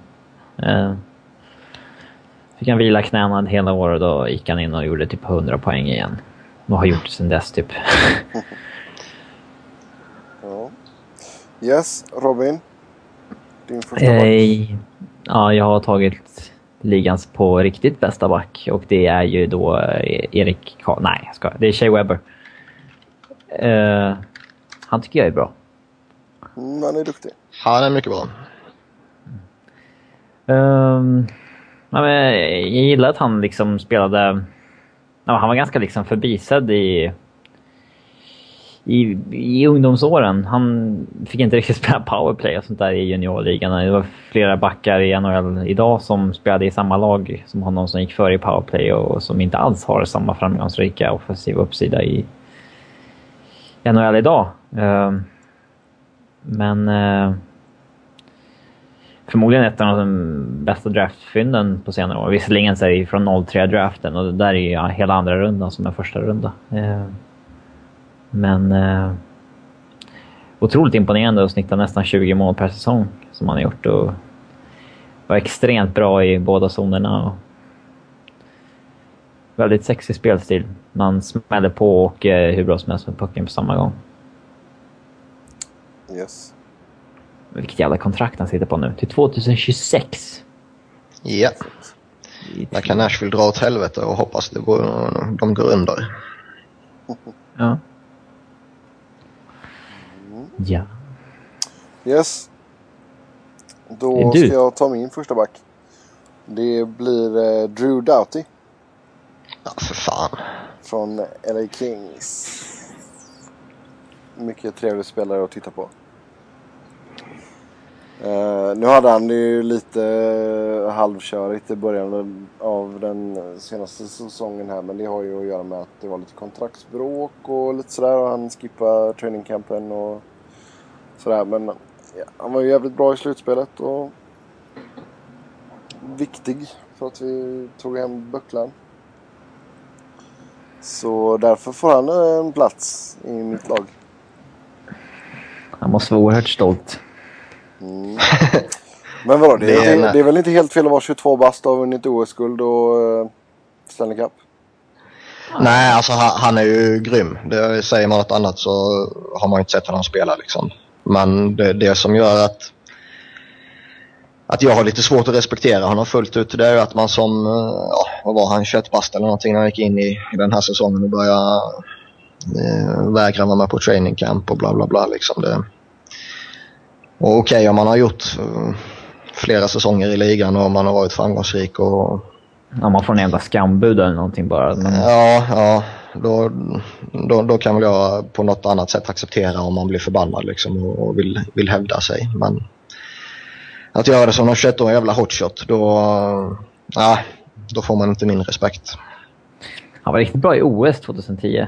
Eh, Fick han vila knäna hela året och då gick han in och gjorde typ 100 poäng igen. Och har gjort sen dess typ. ja. Yes, Robin. Din första back. Eh, ja, jag har tagit ligans på riktigt bästa back och det är ju då eh, Erik Karl... Nej, jag ska. Det är Shea Webber. Uh, han tycker jag är bra. Mm, han är duktig. Han är mycket bra. Um, Ja, men jag gillar att han liksom spelade... Ja, han var ganska liksom förbisedd i, i, i ungdomsåren. Han fick inte riktigt spela powerplay och sånt där i juniorligan. Det var flera backar i NHL idag som spelade i samma lag som honom som gick före i powerplay och som inte alls har samma framgångsrika offensiva uppsida i NHL idag. Ehm, men eh, förmodligen ett av de bästa draftfynden på senare år. Visserligen så är det från 03-draften och det där är ju hela andra rundan som är första runda. Eh, men eh, otroligt imponerande att snitta nästan 20 mål per säsong som han har gjort och var extremt bra i båda zonerna. Och väldigt sexig spelstil. Man smäller på och eh, hur bra som helst med pucken på samma gång. Yes. Vilket jävla kontrakt han sitter på nu. Till 2026. Ja. Där kan Nashville dra åt helvete och hoppas det går, de går under. Ja. Ja. Yes. Då ska jag ta min första back. Det blir eh, Drew Doughty. Ja, för fan. Från LA Kings. Mycket trevlig spelare att titta på. Uh, nu hade han det ju lite uh, halvkörigt i början av den senaste säsongen här. Men det har ju att göra med att det var lite kontraktsbråk och lite sådär. Och han skippade trainingcampen och sådär. Men ja, han var ju jävligt bra i slutspelet och viktig för att vi tog hem bucklan. Så därför får han eh, en plats i mitt lag. Han måste vara oerhört stolt. Mm. Men vadå, det, det, är, det, är väl inte helt fel att vara 22 bast och ha vunnit OS-guld och uh, Stanley Cup? Nej, alltså han, han, är ju grym. Det, säger man något annat så har man inte sett honom spela liksom. Men det, det som gör att att jag har lite svårt att respektera honom fullt ut. Det är ju att man som, eh, ja, vad var han, 21 bast eller någonting när han gick in i, i den här säsongen och började eh, vägra vara med på training camp och bla bla bla liksom. Det, och okej okay, om man har gjort uh, flera säsonger i ligan och man har varit framgångsrik och... Om man får en jävla skambud eller någonting bara. Men... Ja, ja. Då, då, då kan väl jag på något annat sätt acceptera om man blir förbannad liksom och, och vill, vill hävda sig. Men att göra det som någon 21-årig jävla hotshot, då, ja, då får man inte min respekt. Han var riktigt bra i OS 2010.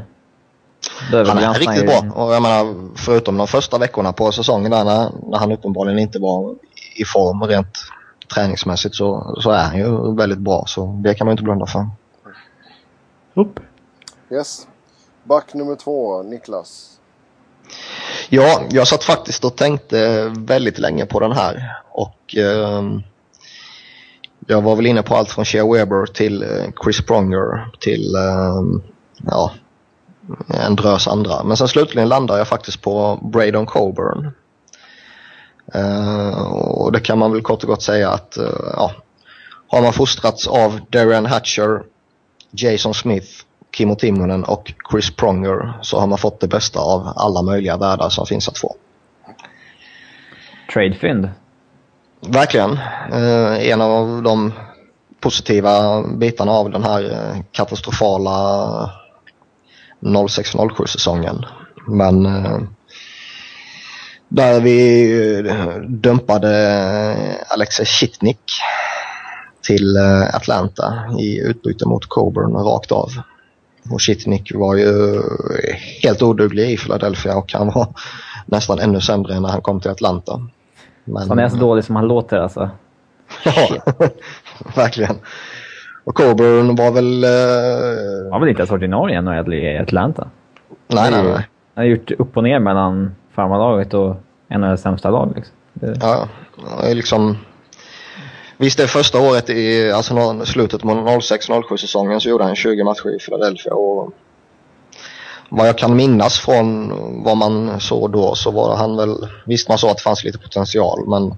Han är riktigt bra. Och jag menar, förutom de första veckorna på säsongen där när, när han uppenbarligen inte var i form rent träningsmässigt så, så är han ju väldigt bra. Så det kan man inte blunda för. Upp. Yes. Back nummer två, Niklas. Ja, jag satt faktiskt och tänkte väldigt länge på den här. Och eh, jag var väl inne på allt från Shea Weber till eh, Chris Pronger till eh, ja, en drös andra. Men sen slutligen landade jag faktiskt på Braydon Coburn. Uh, och det kan man väl kort och gott säga att uh, ja, har man fostrats av Darren Hatcher, Jason Smith, Kimmo Timonen och Chris Pronger så har man fått det bästa av alla möjliga världar som finns att få. Tradefynd? Verkligen. Uh, en av de positiva bitarna av den här katastrofala 06-07 säsongen. Men eh, där vi eh, dumpade Alexej Shitnik till eh, Atlanta i utbyte mot Coburn rakt av. Och Shitnik var ju helt oduglig i Philadelphia och han var nästan ännu sämre när han kom till Atlanta. Men, han är så dålig som han låter alltså? ja, verkligen. Och Coburn var väl... Han var väl inte ens ordinarie NHL i Atlanta? Nej, nej, nej. Han har gjort upp och ner mellan farmarlaget och en av de sämsta lag. Liksom. Det... Ja, liksom... Visst, det första året i alltså slutet på 06-07 säsongen så gjorde han 20 matcher i Philadelphia och vad jag kan minnas från vad man såg då så var han väl, visst man såg att det fanns lite potential men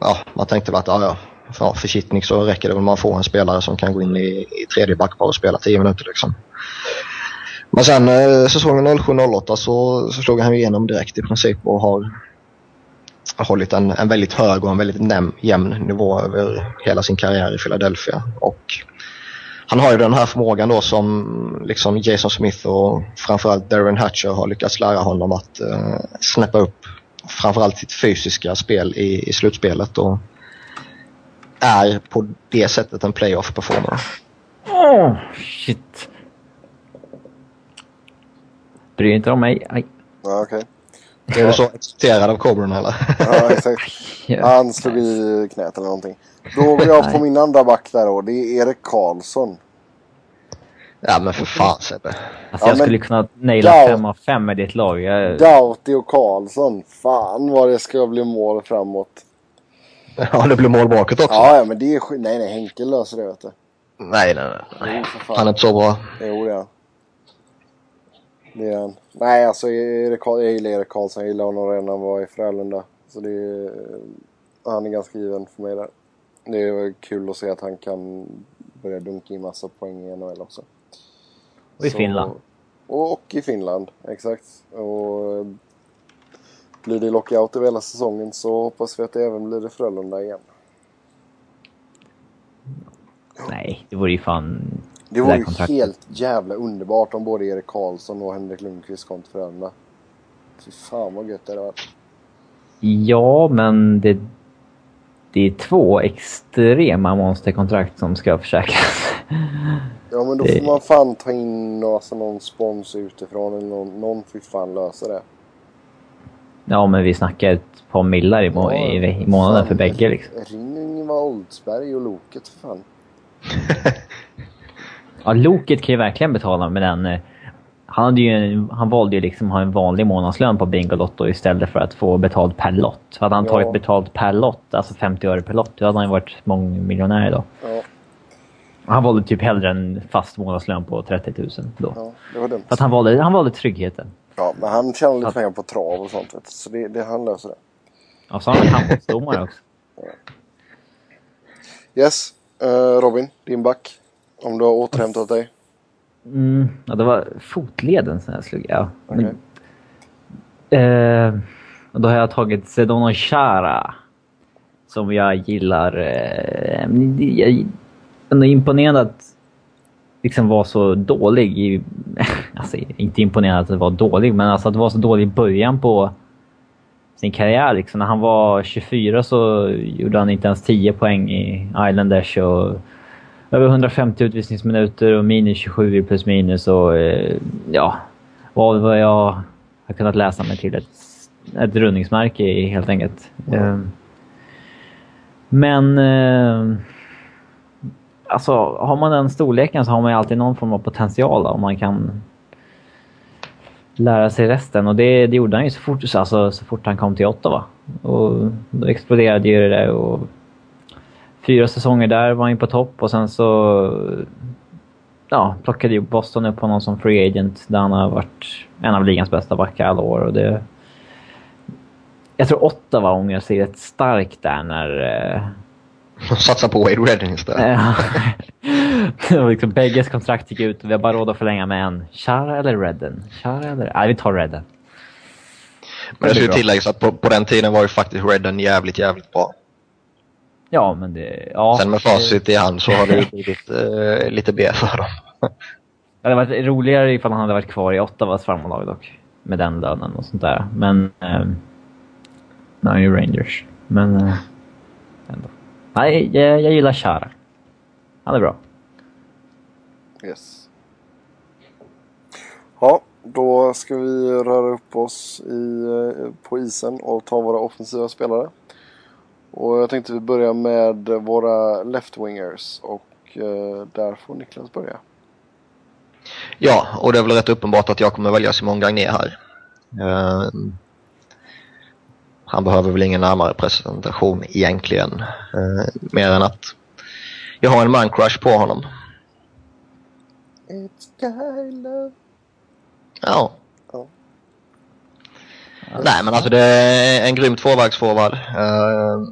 ja, man tänkte väl att ja, ja, ja, för kittnick så räcker det om man får en spelare som kan gå in i, i tredje backpar och spela 10 minuter liksom. Men sen eh, säsongen 07-08 så, så slog han igenom direkt i princip och har hållit en, en väldigt hög och en väldigt näm, jämn nivå över hela sin karriär i Philadelphia. Och han har ju den här förmågan då som liksom Jason Smith och framförallt Darren Hatcher har lyckats lära honom att eh, snäppa upp framförallt sitt fysiska spel i, i slutspelet. Och är på det sättet en playoff performer. Åh, oh, shit. Bryr inte om mig. Aj. Ja, okej. Okay. Är du så exalterad av Coburn eller? Ja, exakt. Han slog i knät eller någonting. Då går jag på min andra back där då. Det är Erik Karlsson. Ja men för fan Sebbe. Alltså jag skulle kunna naila 5 av 5 med ditt lag. Jag... Doughty och Karlsson. Fan vad det ska bli mål framåt. Ja, det blir mål bakåt också. Ja, ja men det är Nej, nej, Henke löser det vet du. Nej, nej, nej. Jo, han är inte så bra. Jo, det är han. Det är han. Nej, alltså Erik, jag gillar Erik Karlsson. Jag gillar honom redan när han var i Frölunda. Så det är, han är ganska given för mig där. Det är kul att se att han kan börja dunka in massa poäng i NHL också. Och i så, Finland. Och, och i Finland, exakt. Och blir det lockout över hela säsongen så hoppas vi att det även blir det Frölunda igen. Nej, det vore ju fan... Det vore ju helt jävla underbart om både Erik Karlsson och Henrik Lundqvist kom till Frölunda. Fy fan vad gött det hade varit. Ja, men det, det är två extrema monsterkontrakt som ska försäkras. Ja, men då får man fan ta in alltså, någon spons utifrån eller någon, någon får fan lösa det. Ja, men vi snackar ett par millar i, må ja, i, i månaden fan. för bägge liksom. Ring Ingvar Oldsberg och Loket för fan. ja, Loket kan ju verkligen betala med den. Eh, han, hade ju, han valde ju liksom ha en vanlig månadslön på Bingolotto istället för att få betalt per lott. Hade han tagit betalt per lott, alltså 50 öre per lott, då hade han ju varit mångmiljonär idag. Ja. Han valde typ hellre en fast månadslön på 30 000 då. Ja. För att han valde, han valde tryggheten. Ja, men han tjänar lite pengar på trav och sånt. Så det, det, han löser det. Ja, så har han handbollsdomare också. Yes, uh, Robin, din back. Om du har återhämtat dig. Mm, ja, det var fotleden som jag slog. Ja. Okay. Eh, då har jag tagit Sedona Chara. Som jag gillar. Eh, jag är imponerad att liksom var så dålig. I, alltså inte imponerad att det var dålig, men alltså att det var så dålig i början på sin karriär. Liksom. När han var 24 så gjorde han inte ens 10 poäng i Islanders. Och över 150 utvisningsminuter och minus 27 plus minus. Och, eh, ja, vad jag har kunnat läsa mig till ett, ett rundningsmärke helt enkelt. Mm. Men... Eh, alltså, har man den storleken så har man ju alltid någon form av potential om man kan lära sig resten. Och det, det gjorde han ju så fort, alltså, så fort han kom till Ottawa. Och då exploderade ju det där. Och fyra säsonger där var han på topp och sen så ja, plockade ju Boston upp honom som free agent där han har varit en av ligans bästa backar alla år. Och det, jag tror Ottawa ångrar sig rätt starkt där när... Eh, Eh, Satsa på Wade Redden istället. liksom, bägges kontrakt gick ut och vi har bara råd att förlänga med en. Chara eller Redden? Chara eller... Nej, vi tar Redden. Men det ska ju tilläggas att på, på den tiden var ju faktiskt Redden jävligt, jävligt bra. Ja, men det... Ja, Sen med facit i hand så har det ju blivit uh, lite B för dem. det hade varit roligare ifall han hade varit kvar i Ottawas farmarlag dock. Med den lönen och sånt där. Men... Uh, nu är ju Rangers. Men... Ändå. Nej, jag, jag gillar Chara. Han är bra. Yes. Ja, då ska vi röra upp oss i, på isen och ta våra offensiva spelare. Och jag tänkte vi börjar med våra left-wingers och eh, där får Niklas börja. Ja, och det är väl rätt uppenbart att jag kommer välja Simon Gagné här. Han behöver väl ingen närmare presentation egentligen. Uh, mer än att jag har en man-crush på honom. It's love. Ja. ja. Nej men alltså det är en grym tvåvägsforward. Uh,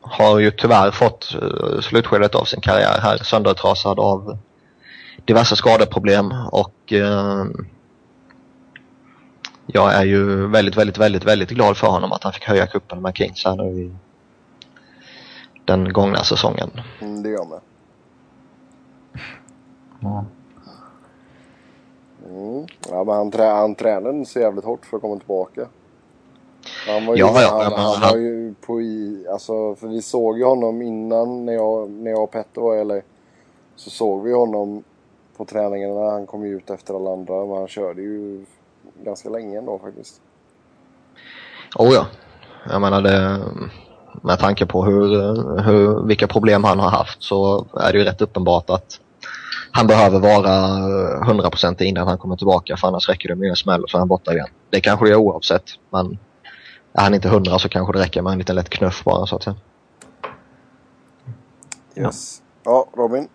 har ju tyvärr fått uh, slutskedet av sin karriär här söndertrasad av diverse skadeproblem och uh, jag är ju väldigt, väldigt, väldigt, väldigt glad för honom att han fick höja kuppen med Kings här nu i den gångna säsongen. Mm, det gör med. Ja. Mm. Ja, men han, trä han tränade så jävligt hårt för att komma tillbaka. Han var ju, ja, ja, han, han, han var ju på i, alltså för vi såg ju honom innan när jag, när jag och Petter var i LA. Så såg vi honom på träningarna. Han kom ju ut efter alla andra. Men han körde ju ganska länge ändå faktiskt. Oh ja. Jag menar det, med tanke på hur, hur, vilka problem han har haft så är det ju rätt uppenbart att han behöver vara 100% innan han kommer tillbaka för annars räcker det med en smäll och så är han borta igen. Det kanske det är oavsett men är han inte 100 så kanske det räcker med en liten lätt knuff bara så att säga. Yes. Ja, Robin?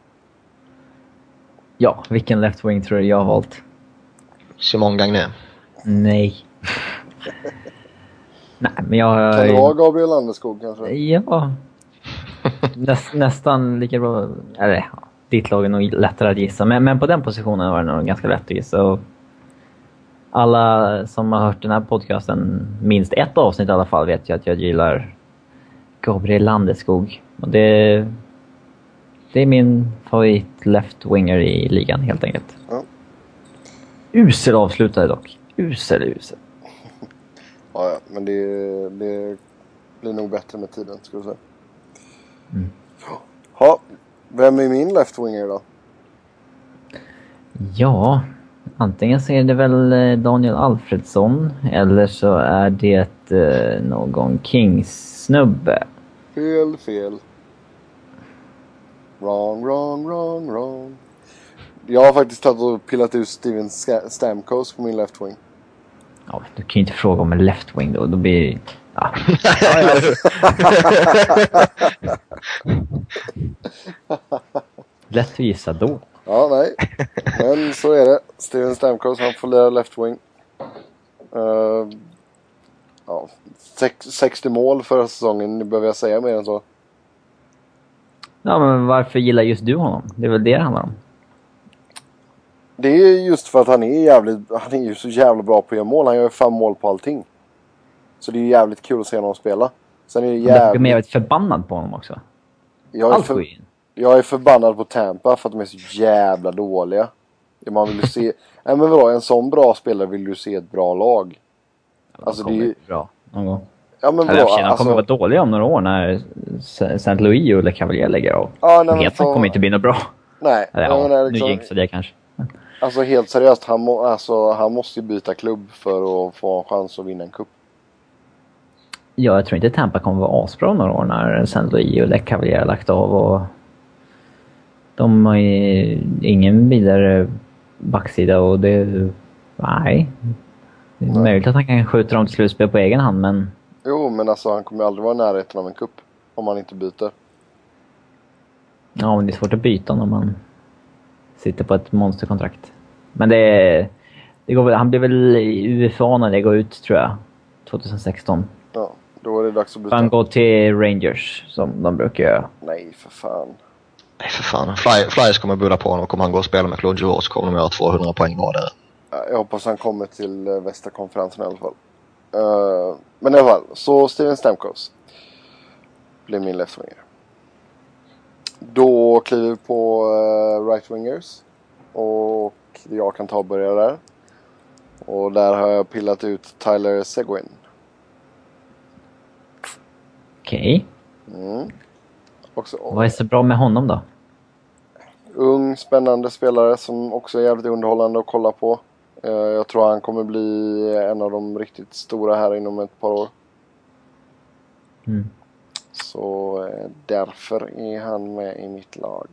Ja, vilken left wing tror du jag har valt? Simon Gagné. Nej. Nej, men jag... Kan det vara Gabriel Landeskog kanske? Ja. Näst, nästan lika bra. Eller ditt lag är nog lättare att gissa. Men, men på den positionen var det nog ganska lätt att gissa. Och alla som har hört den här podcasten, minst ett avsnitt i alla fall, vet ju att jag gillar Gabriel Landeskog. Och det, det är min favorit left-winger i ligan helt enkelt. Ja. Usel avslutare dock. Usel, usel. Ja, ja, men det, det blir nog bättre med tiden, skulle jag säga. Mm. Ja, vem är min left-winger då? Ja, antingen så är det väl eh, Daniel Alfredsson eller så är det eh, någon Kings-snubbe. Fel, fel. Wrong, wrong, wrong, wrong. Jag har faktiskt tagit och pillat ut Steven Stamkos på min left wing. Ja, du kan ju inte fråga om en left wing då. Då blir. Ja. Lätt att gissa då. Ja, nej. Men så är det. Steven Stamkos, han får lira left wing. Uh, ja, sex, 60 mål förra säsongen. Behöver jag säga mer än så? Ja, men varför gillar just du honom? Det är väl det det handlar om. Det är just för att han är jävligt, han är ju så jävla bra på att göra mål. Han gör fem mål på allting. Så det är ju jävligt kul att se honom spela. Sen är det Jävligt... Jag jävligt förbannad på honom också. Jag är, för, jag är förbannad på Tampa för att de är så jävla dåliga. Ja, Man vill ju se... Nej men vadå, en sån bra spelare vill du se ett bra lag. Alltså, det är ju- bra någon gång. Ja men vadå, alltså, de kommer vara dåliga om några år när St. Louis och Le Cavalier lägger av. Ja, nej, men Vet man så- kommer inte bli något bra. Nej, Eller, ja, men, nu liksom, jinxade jag kanske. Alltså helt seriöst, han, må, alltså, han måste ju byta klubb för att få en chans att vinna en cup. Ja, jag tror inte Tampa kommer vara asbra om några år när St. Louis och Le Cavalier har lagt av och... De har ju ingen vidare backsida och det... Nej. Det är Nej. möjligt att han kan skjuta dem till slutspel på egen hand, men... Jo, men alltså han kommer ju aldrig vara i närheten av en cup. Om han inte byter. Ja, men det är svårt att byta när man sitter på ett monsterkontrakt. Men det... det går väl, han blir väl i UFA när det går ut, tror jag. 2016. Ja, då är det dags att byta. Han går till Rangers, som de brukar göra. Nej, för fan. Nej för fan. Fly, Flyers kommer buda på honom och kommer han gå och spela med Claude Giroux så kommer de göra 200 poäng var där. Ja, Jag hoppas han kommer till eh, västra konferensen i alla fall. Eh, men i alla fall, så Steven Stamkos. Blir min left winger. Då kliver vi på uh, right wingers. Och jag kan ta och börja där. Och där har jag pillat ut Tyler Seguin. Okej. Mm. Också Vad är så bra med honom då? ung, spännande spelare som också är jävligt underhållande att kolla på. Eh, jag tror han kommer bli en av de riktigt stora här inom ett par år. Mm. Så eh, därför är han med i mitt lag.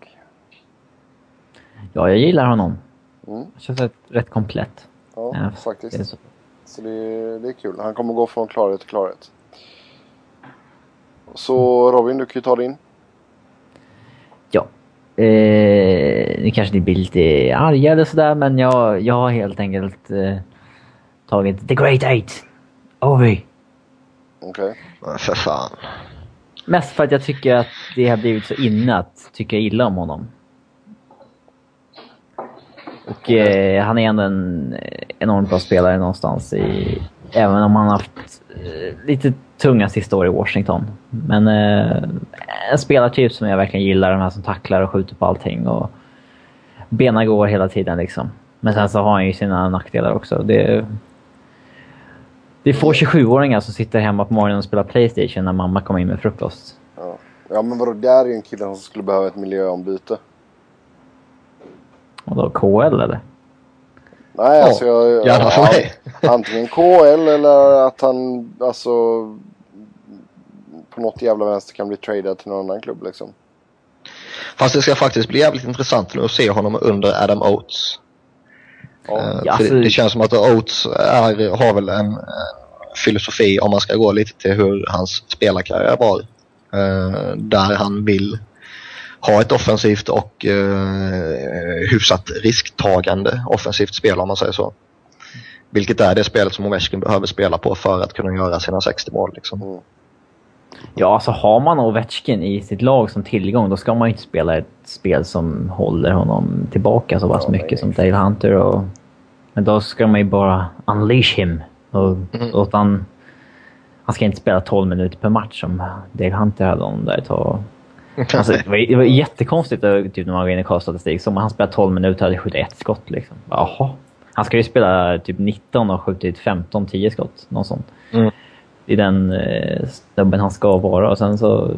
Ja, jag gillar honom. Mm. Känns rätt, rätt komplett. Ja, Ja, faktiskt. Det är så. Så det är, det är kul. Han kommer gå från klarhet till klarhet. Så Robin, du kan ju ta din. Ja. Eh, ni kanske ni blir lite arga eller sådär, men jag, jag har helt enkelt eh, tagit The Great Eight. Ovi. Okej. Men För fan. Mest för att jag tycker att det har blivit så inne att tycka illa om honom. Och eh, han är ändå en enormt bra spelare någonstans i... Även om han har haft eh, lite tunga sista år i Washington. Men eh, en spelartyp som jag verkligen gillar, de här som tacklar och skjuter på allting och benen går hela tiden liksom. Men sen så har han ju sina nackdelar också. Det, det är få 27-åringar som sitter hemma på morgonen och spelar Playstation när mamma kommer in med frukost. Ja. ja, men vadå? Där är ju en kille som skulle behöva ett miljöombyte. Och då KL eller? Nej, Ja, alltså jag... mig. Antingen KL eller att han alltså på något jävla vänster kan bli tradad till någon annan klubb liksom. Fast det ska faktiskt bli jävligt intressant nu att se honom under Adam Oates. Ja. Eh, Ja, för det, det känns som att Oates är, har väl en filosofi om man ska gå lite till hur hans spelarkarriär var. Eh, där han vill ha ett offensivt och eh, hyfsat risktagande offensivt spel om man säger så. Vilket är det spelet som Ovechkin behöver spela på för att kunna göra sina 60 mål. Liksom. Ja, alltså har man Ovechkin i sitt lag som tillgång då ska man ju inte spela ett spel som håller honom tillbaka så pass Ja, mycket som Dale Hunter och... Men då ska man ju bara unleash him och Mm. låta han... Han ska inte spela 12 minuter per match som Dale Hunter hade om där ett tag. Alltså, det, var, det var jättekonstigt typ, när man går in i kaststatistik. Så om han spelar 12 minuter hade skjutit ett skott. Liksom. Jaha. Han ska ju spela typ 19 och skjutit 15-10 skott. Något sånt. Mm. Är den eh, snubben han ska vara. Och sen så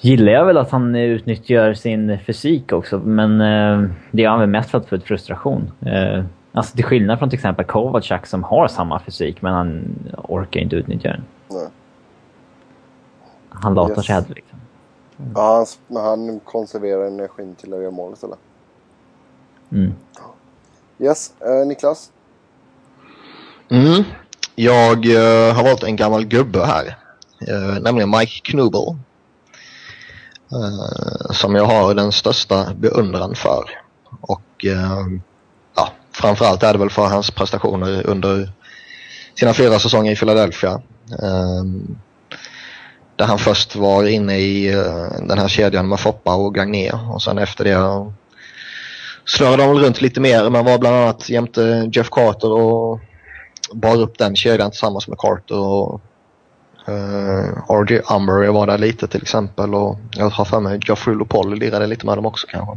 gillar jag väl att han utnyttjar sin fysik också. Men eh, det gör han väl mest för att få ut frustration. Eh, alltså till skillnad från till exempel Kovacak som har samma fysik men han orkar inte utnyttja den. Nej. Han latar Yes. sig hellre liksom. Ja, han, men han konserverar energin till att göra mål istället. Mm. Yes, eh, Niklas. Mm. Jag uh, har valt en gammal gubbe här. Uh, nämligen Mike Knubel. Uh, som jag har den största beundran för. Och uh, ja, framförallt är det väl för hans prestationer under sina fyra säsonger i Philadelphia. Där han först var inne i uh, den här kedjan med Foppa och Gagné och sen efter det snurrade de runt lite mer men var bland annat jämte Jeff Carter och bar upp den kedjan tillsammans med Carter och uh, eh, RJ var där lite till exempel och jag har för mig Geoffrey Lopolli lirade lite med dem också kanske.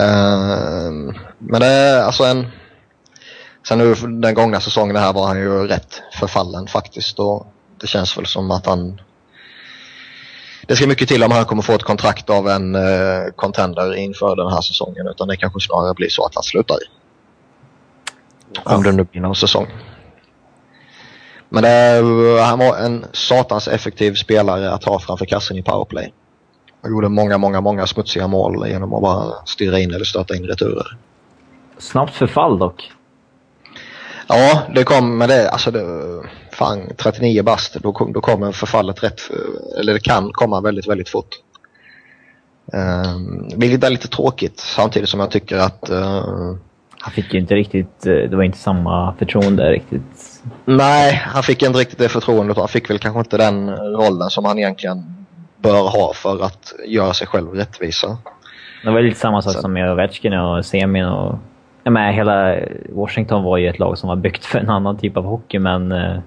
Uh, men det är alltså en... Sen nu den gångna säsongen här var han ju rätt förfallen faktiskt och det känns väl som att han det ska mycket till om han kommer få ett kontrakt av en uh, contender inför den här säsongen utan det kanske snarare blir så att han slutar i. Om det nu blir någon säsong. Men det, han var en satans effektiv spelare att ha framför kassen i powerplay. Han gjorde många, många, många smutsiga mål genom att bara styra in eller stöta in returer. Snabbt förfall dock. Ja, det kom, men det, alltså det, fan 39 bast, då, då kommer förfallet rätt, eller det kan komma väldigt, väldigt fort. Um, vilket är lite tråkigt samtidigt som jag tycker att uh, han fick ju inte riktigt, eh, det var inte samma förtroende riktigt. Nej, han fick inte riktigt det förtroendet. Han fick väl kanske inte den rollen som han egentligen bör ha för att göra sig själv rättvisa. Det var lite samma sak Så. som med Ovechkin och Semin och... Ja, men hela Washington var ju ett lag som var byggt för en annan typ av hockey, men uh,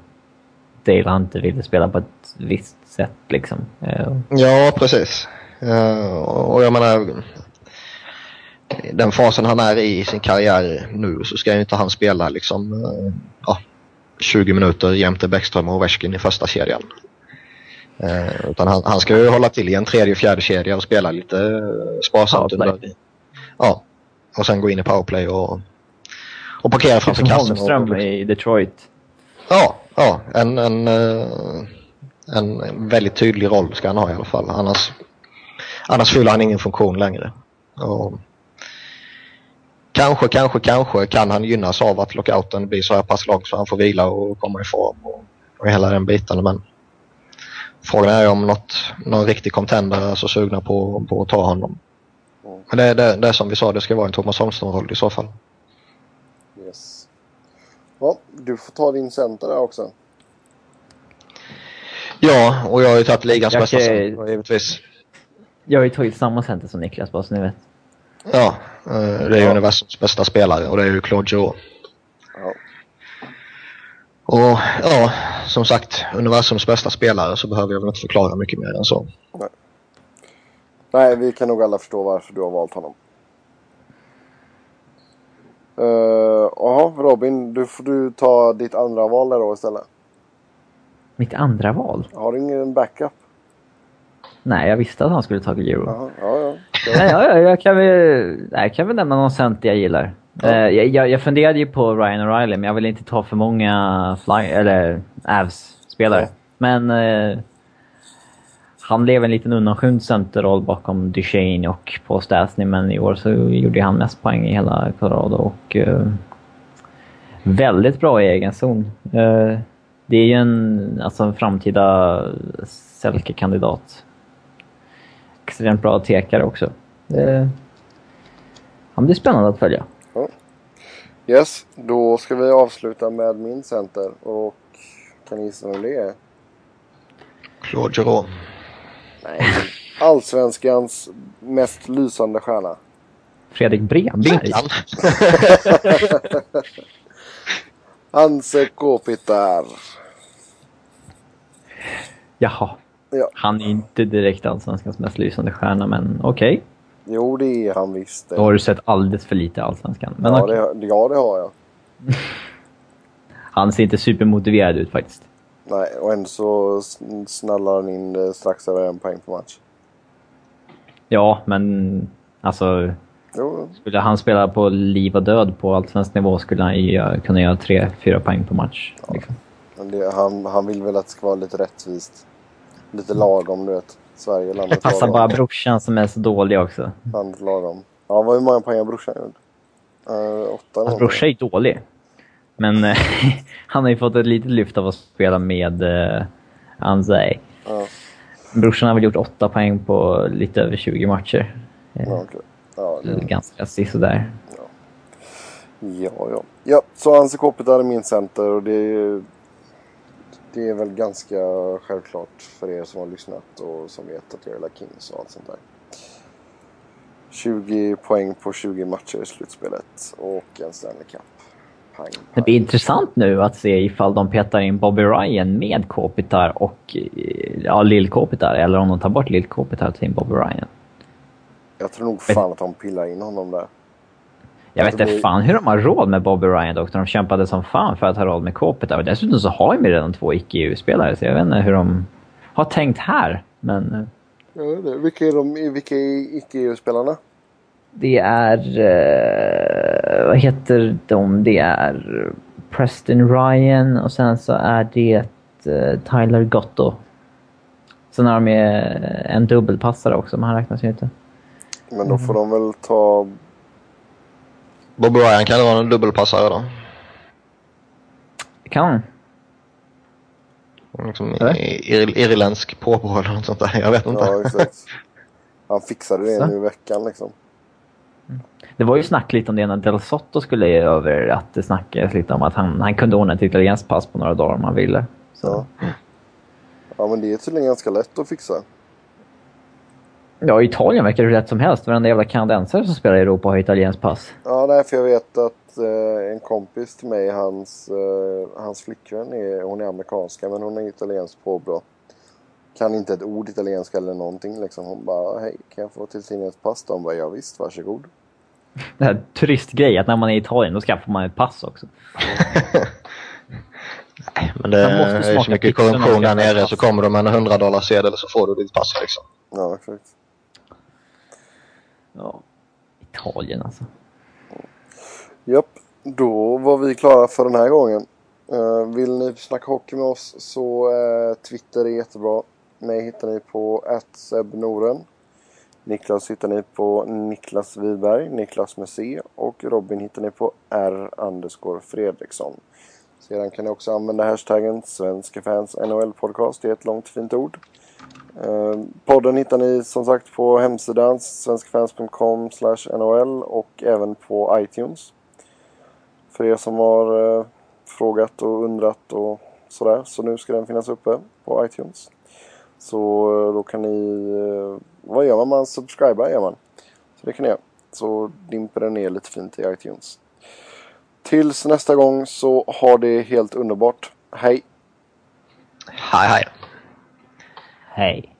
Dale Hunter ville spela på ett visst sätt liksom. Uh. Ja, precis. Och jag menar, den fasen han är i i sin karriär nu så ska ju inte han spela liksom eh, ja, 20 minuter jämte Bäckström och Ovechkin i första kedjan. Eh, utan han, han, ska ju hålla till i en tredje och fjärde kedja och spela lite eh, sparsamt under. Ja, och sen gå in i powerplay och, och parkera framför kassen. Holmström och, i Detroit. Ja, ja en, en, eh, en väldigt tydlig roll ska han ha i alla fall. Annars, annars fyller han ingen funktion längre. Och, Kanske, kanske, kanske kan han gynnas av att lockouten blir så här pass lång så han får vila och komma i form och, och hela den biten. Men frågan är om något, någon riktig contender är så sugna på, på att ta honom. Men det, det, det är som vi sa, det ska vara en Thomas Holmström-roll i så fall. Yes. Ja, du får ta din center där också. Ja, och jag har ju tagit ligans bästa center givetvis. Jag har ju tagit samma center som Niklas, bara så ni vet. Ja, eh, det är ju ja. universums bästa spelare och det är ju Claude Giroux. Ja. Och ja, som sagt, universums bästa spelare så behöver jag väl inte förklara mycket mer än så. Nej. Nej, vi kan nog alla förstå varför du har valt honom. Jaha, uh, Robin, du får du ta ditt andra val där då istället. Mitt andra val? Har du ingen backup? Nej, jag visste att han skulle ta Giro. Ja, ja. Ja, ja, jag kan väl, jag kan väl nämna någon center jag gillar. Ja. Uh, jag, jag funderade ju på Ryan O'Reilly, men jag vill inte ta för många fly, eller Avs-spelare. Ja. Men uh, han blev en liten undanskymd centerroll bakom Duchene och Paul Stastny, men i år så gjorde han mest poäng i hela Colorado och uh, väldigt bra i egen zon. det är ju en, alltså en framtida Selke-kandidat extremt bra tekare också. Det, han blir spännande att följa. Ja. Yes, då ska vi avsluta med min center. Och kan ni gissa vem det är? Claude Giroux. Nej, allsvenskans mest lysande stjärna. Fredrik Bremberg. Hanse Kopitar. Jaha. Ja. Han är inte direkt Allsvenskans mest lysande stjärna, men okej. Okay. Jo, det är han visst. Då har du sett alldeles för lite Allsvenskan. Men ja, okay. det, ja, det har jag. han ser inte supermotiverad ut faktiskt. Nej, och ändå så snallar han in eh, strax över en poäng per match. Ja, men alltså... Jo. Skulle han spela på liv och död på allsvensk nivå skulle han ju kunna göra tre, fyra poäng per match. Ja. Liksom. Det, han, han vill väl att det ska vara lite rättvist. Lite lagom, du vet. Sverige, landet Det passar bara brorsan som är så dålig också. Landet lagom. Ja, vad hur många poäng har brorsan gjort? Uh, åtta Hans brorsa är ju dålig. Men eh, han har ju fått ett litet lyft av att spela med uh, Anzai. Ja. Brorsan har väl gjort åtta poäng på lite över 20 matcher. Ja, okay. ja, det... Ganska sisådär. Ja. Ja, ja. Ja, så Anse Kopitar är min center och det är, det är väl ganska självklart för er som har lyssnat och som vet att jag gillar Kings och allt sånt där. 20 poäng på 20 matcher i slutspelet och en Stanley Cup. Pang, pang. Det blir intressant nu att se ifall de petar in Bobby Ryan med Kopitar och eh, ja, Lill Kopitar eller om de tar bort Lill Kopitar och tar in Bobby Ryan. Jag tror nog fan att de pillar in honom där. Jag vet det inte fan hur de har råd med Bobby Ryan dock, när de kämpade som fan för att ha råd med Kopitar. Dessutom så har de redan två icke-EU-spelare, så jag vet inte hur de har tänkt här. Men eh, Ja, det. Vilka är de vilka är icke-EU-spelarna? det är... Eh, vad heter de? Det är Preston Ryan och sen så är det eh, Tyler Gotto. Sen har de ju en dubbelpassare också, men han räknas ju inte. Men då får de väl ta... Bob Ryan kan det vara en dubbelpassare då. Kan han? Liksom ir, irländsk påbrå eller något sånt där. Jag vet inte. Ja, exakt. Han fixade det Så. nu i veckan liksom. Det var ju snack lite om det när Del Sotto skulle över, att det snackades lite om att han, han kunde ordna ett italienskt pass på några dagar om han ville. Så. Ja. ja, men det är tydligen ganska lätt att fixa. Ja, i Italien verkar det hur lätt som helst. Varenda jävla kanadensare som spelar i Europa har italienskt pass. Ja, nej, för jag vet att eh, en kompis till mig, hans, eh, hans flickvän, är, hon är amerikanska men hon är italiensk påbrå. Kan inte ett ord italienska eller någonting liksom. Hon bara, hej, kan jag få italienskt pass? De bara, ja visst, varsågod. Det här turistgrej, att när man är i Italien då skaffar man ett pass också. Men det är så mycket korruption där nere så kommer de med en 100 dollar sedel så får du ditt pass liksom. Ja, exakt. Ja. Italien alltså. Japp, då var vi klara för den här gången. Eh, vill ni snacka hockey med oss så uh, Twitter är jättebra. Mig hittar ni på @sebnoren. Niklas hittar ni på Niklas Wiberg, Niklas med C. Och Robin hittar ni på R. underscore Fredriksson. Sedan kan ni också använda hashtaggen Svenska fans NHL podcast. Det är ett långt fint ord. Eh, podden hittar ni som sagt på hemsidan svenskfans.com nol och även på iTunes. För er som har eh, frågat och undrat och sådär. Så nu ska den finnas uppe på iTunes. Så eh, då kan ni... Vad gör man? Man subscribar gör man. Så det kan ni göra. Så dimper den ner lite fint i iTunes. Tills nästa gång så har det helt underbart. Hej! Hej hej. Hej.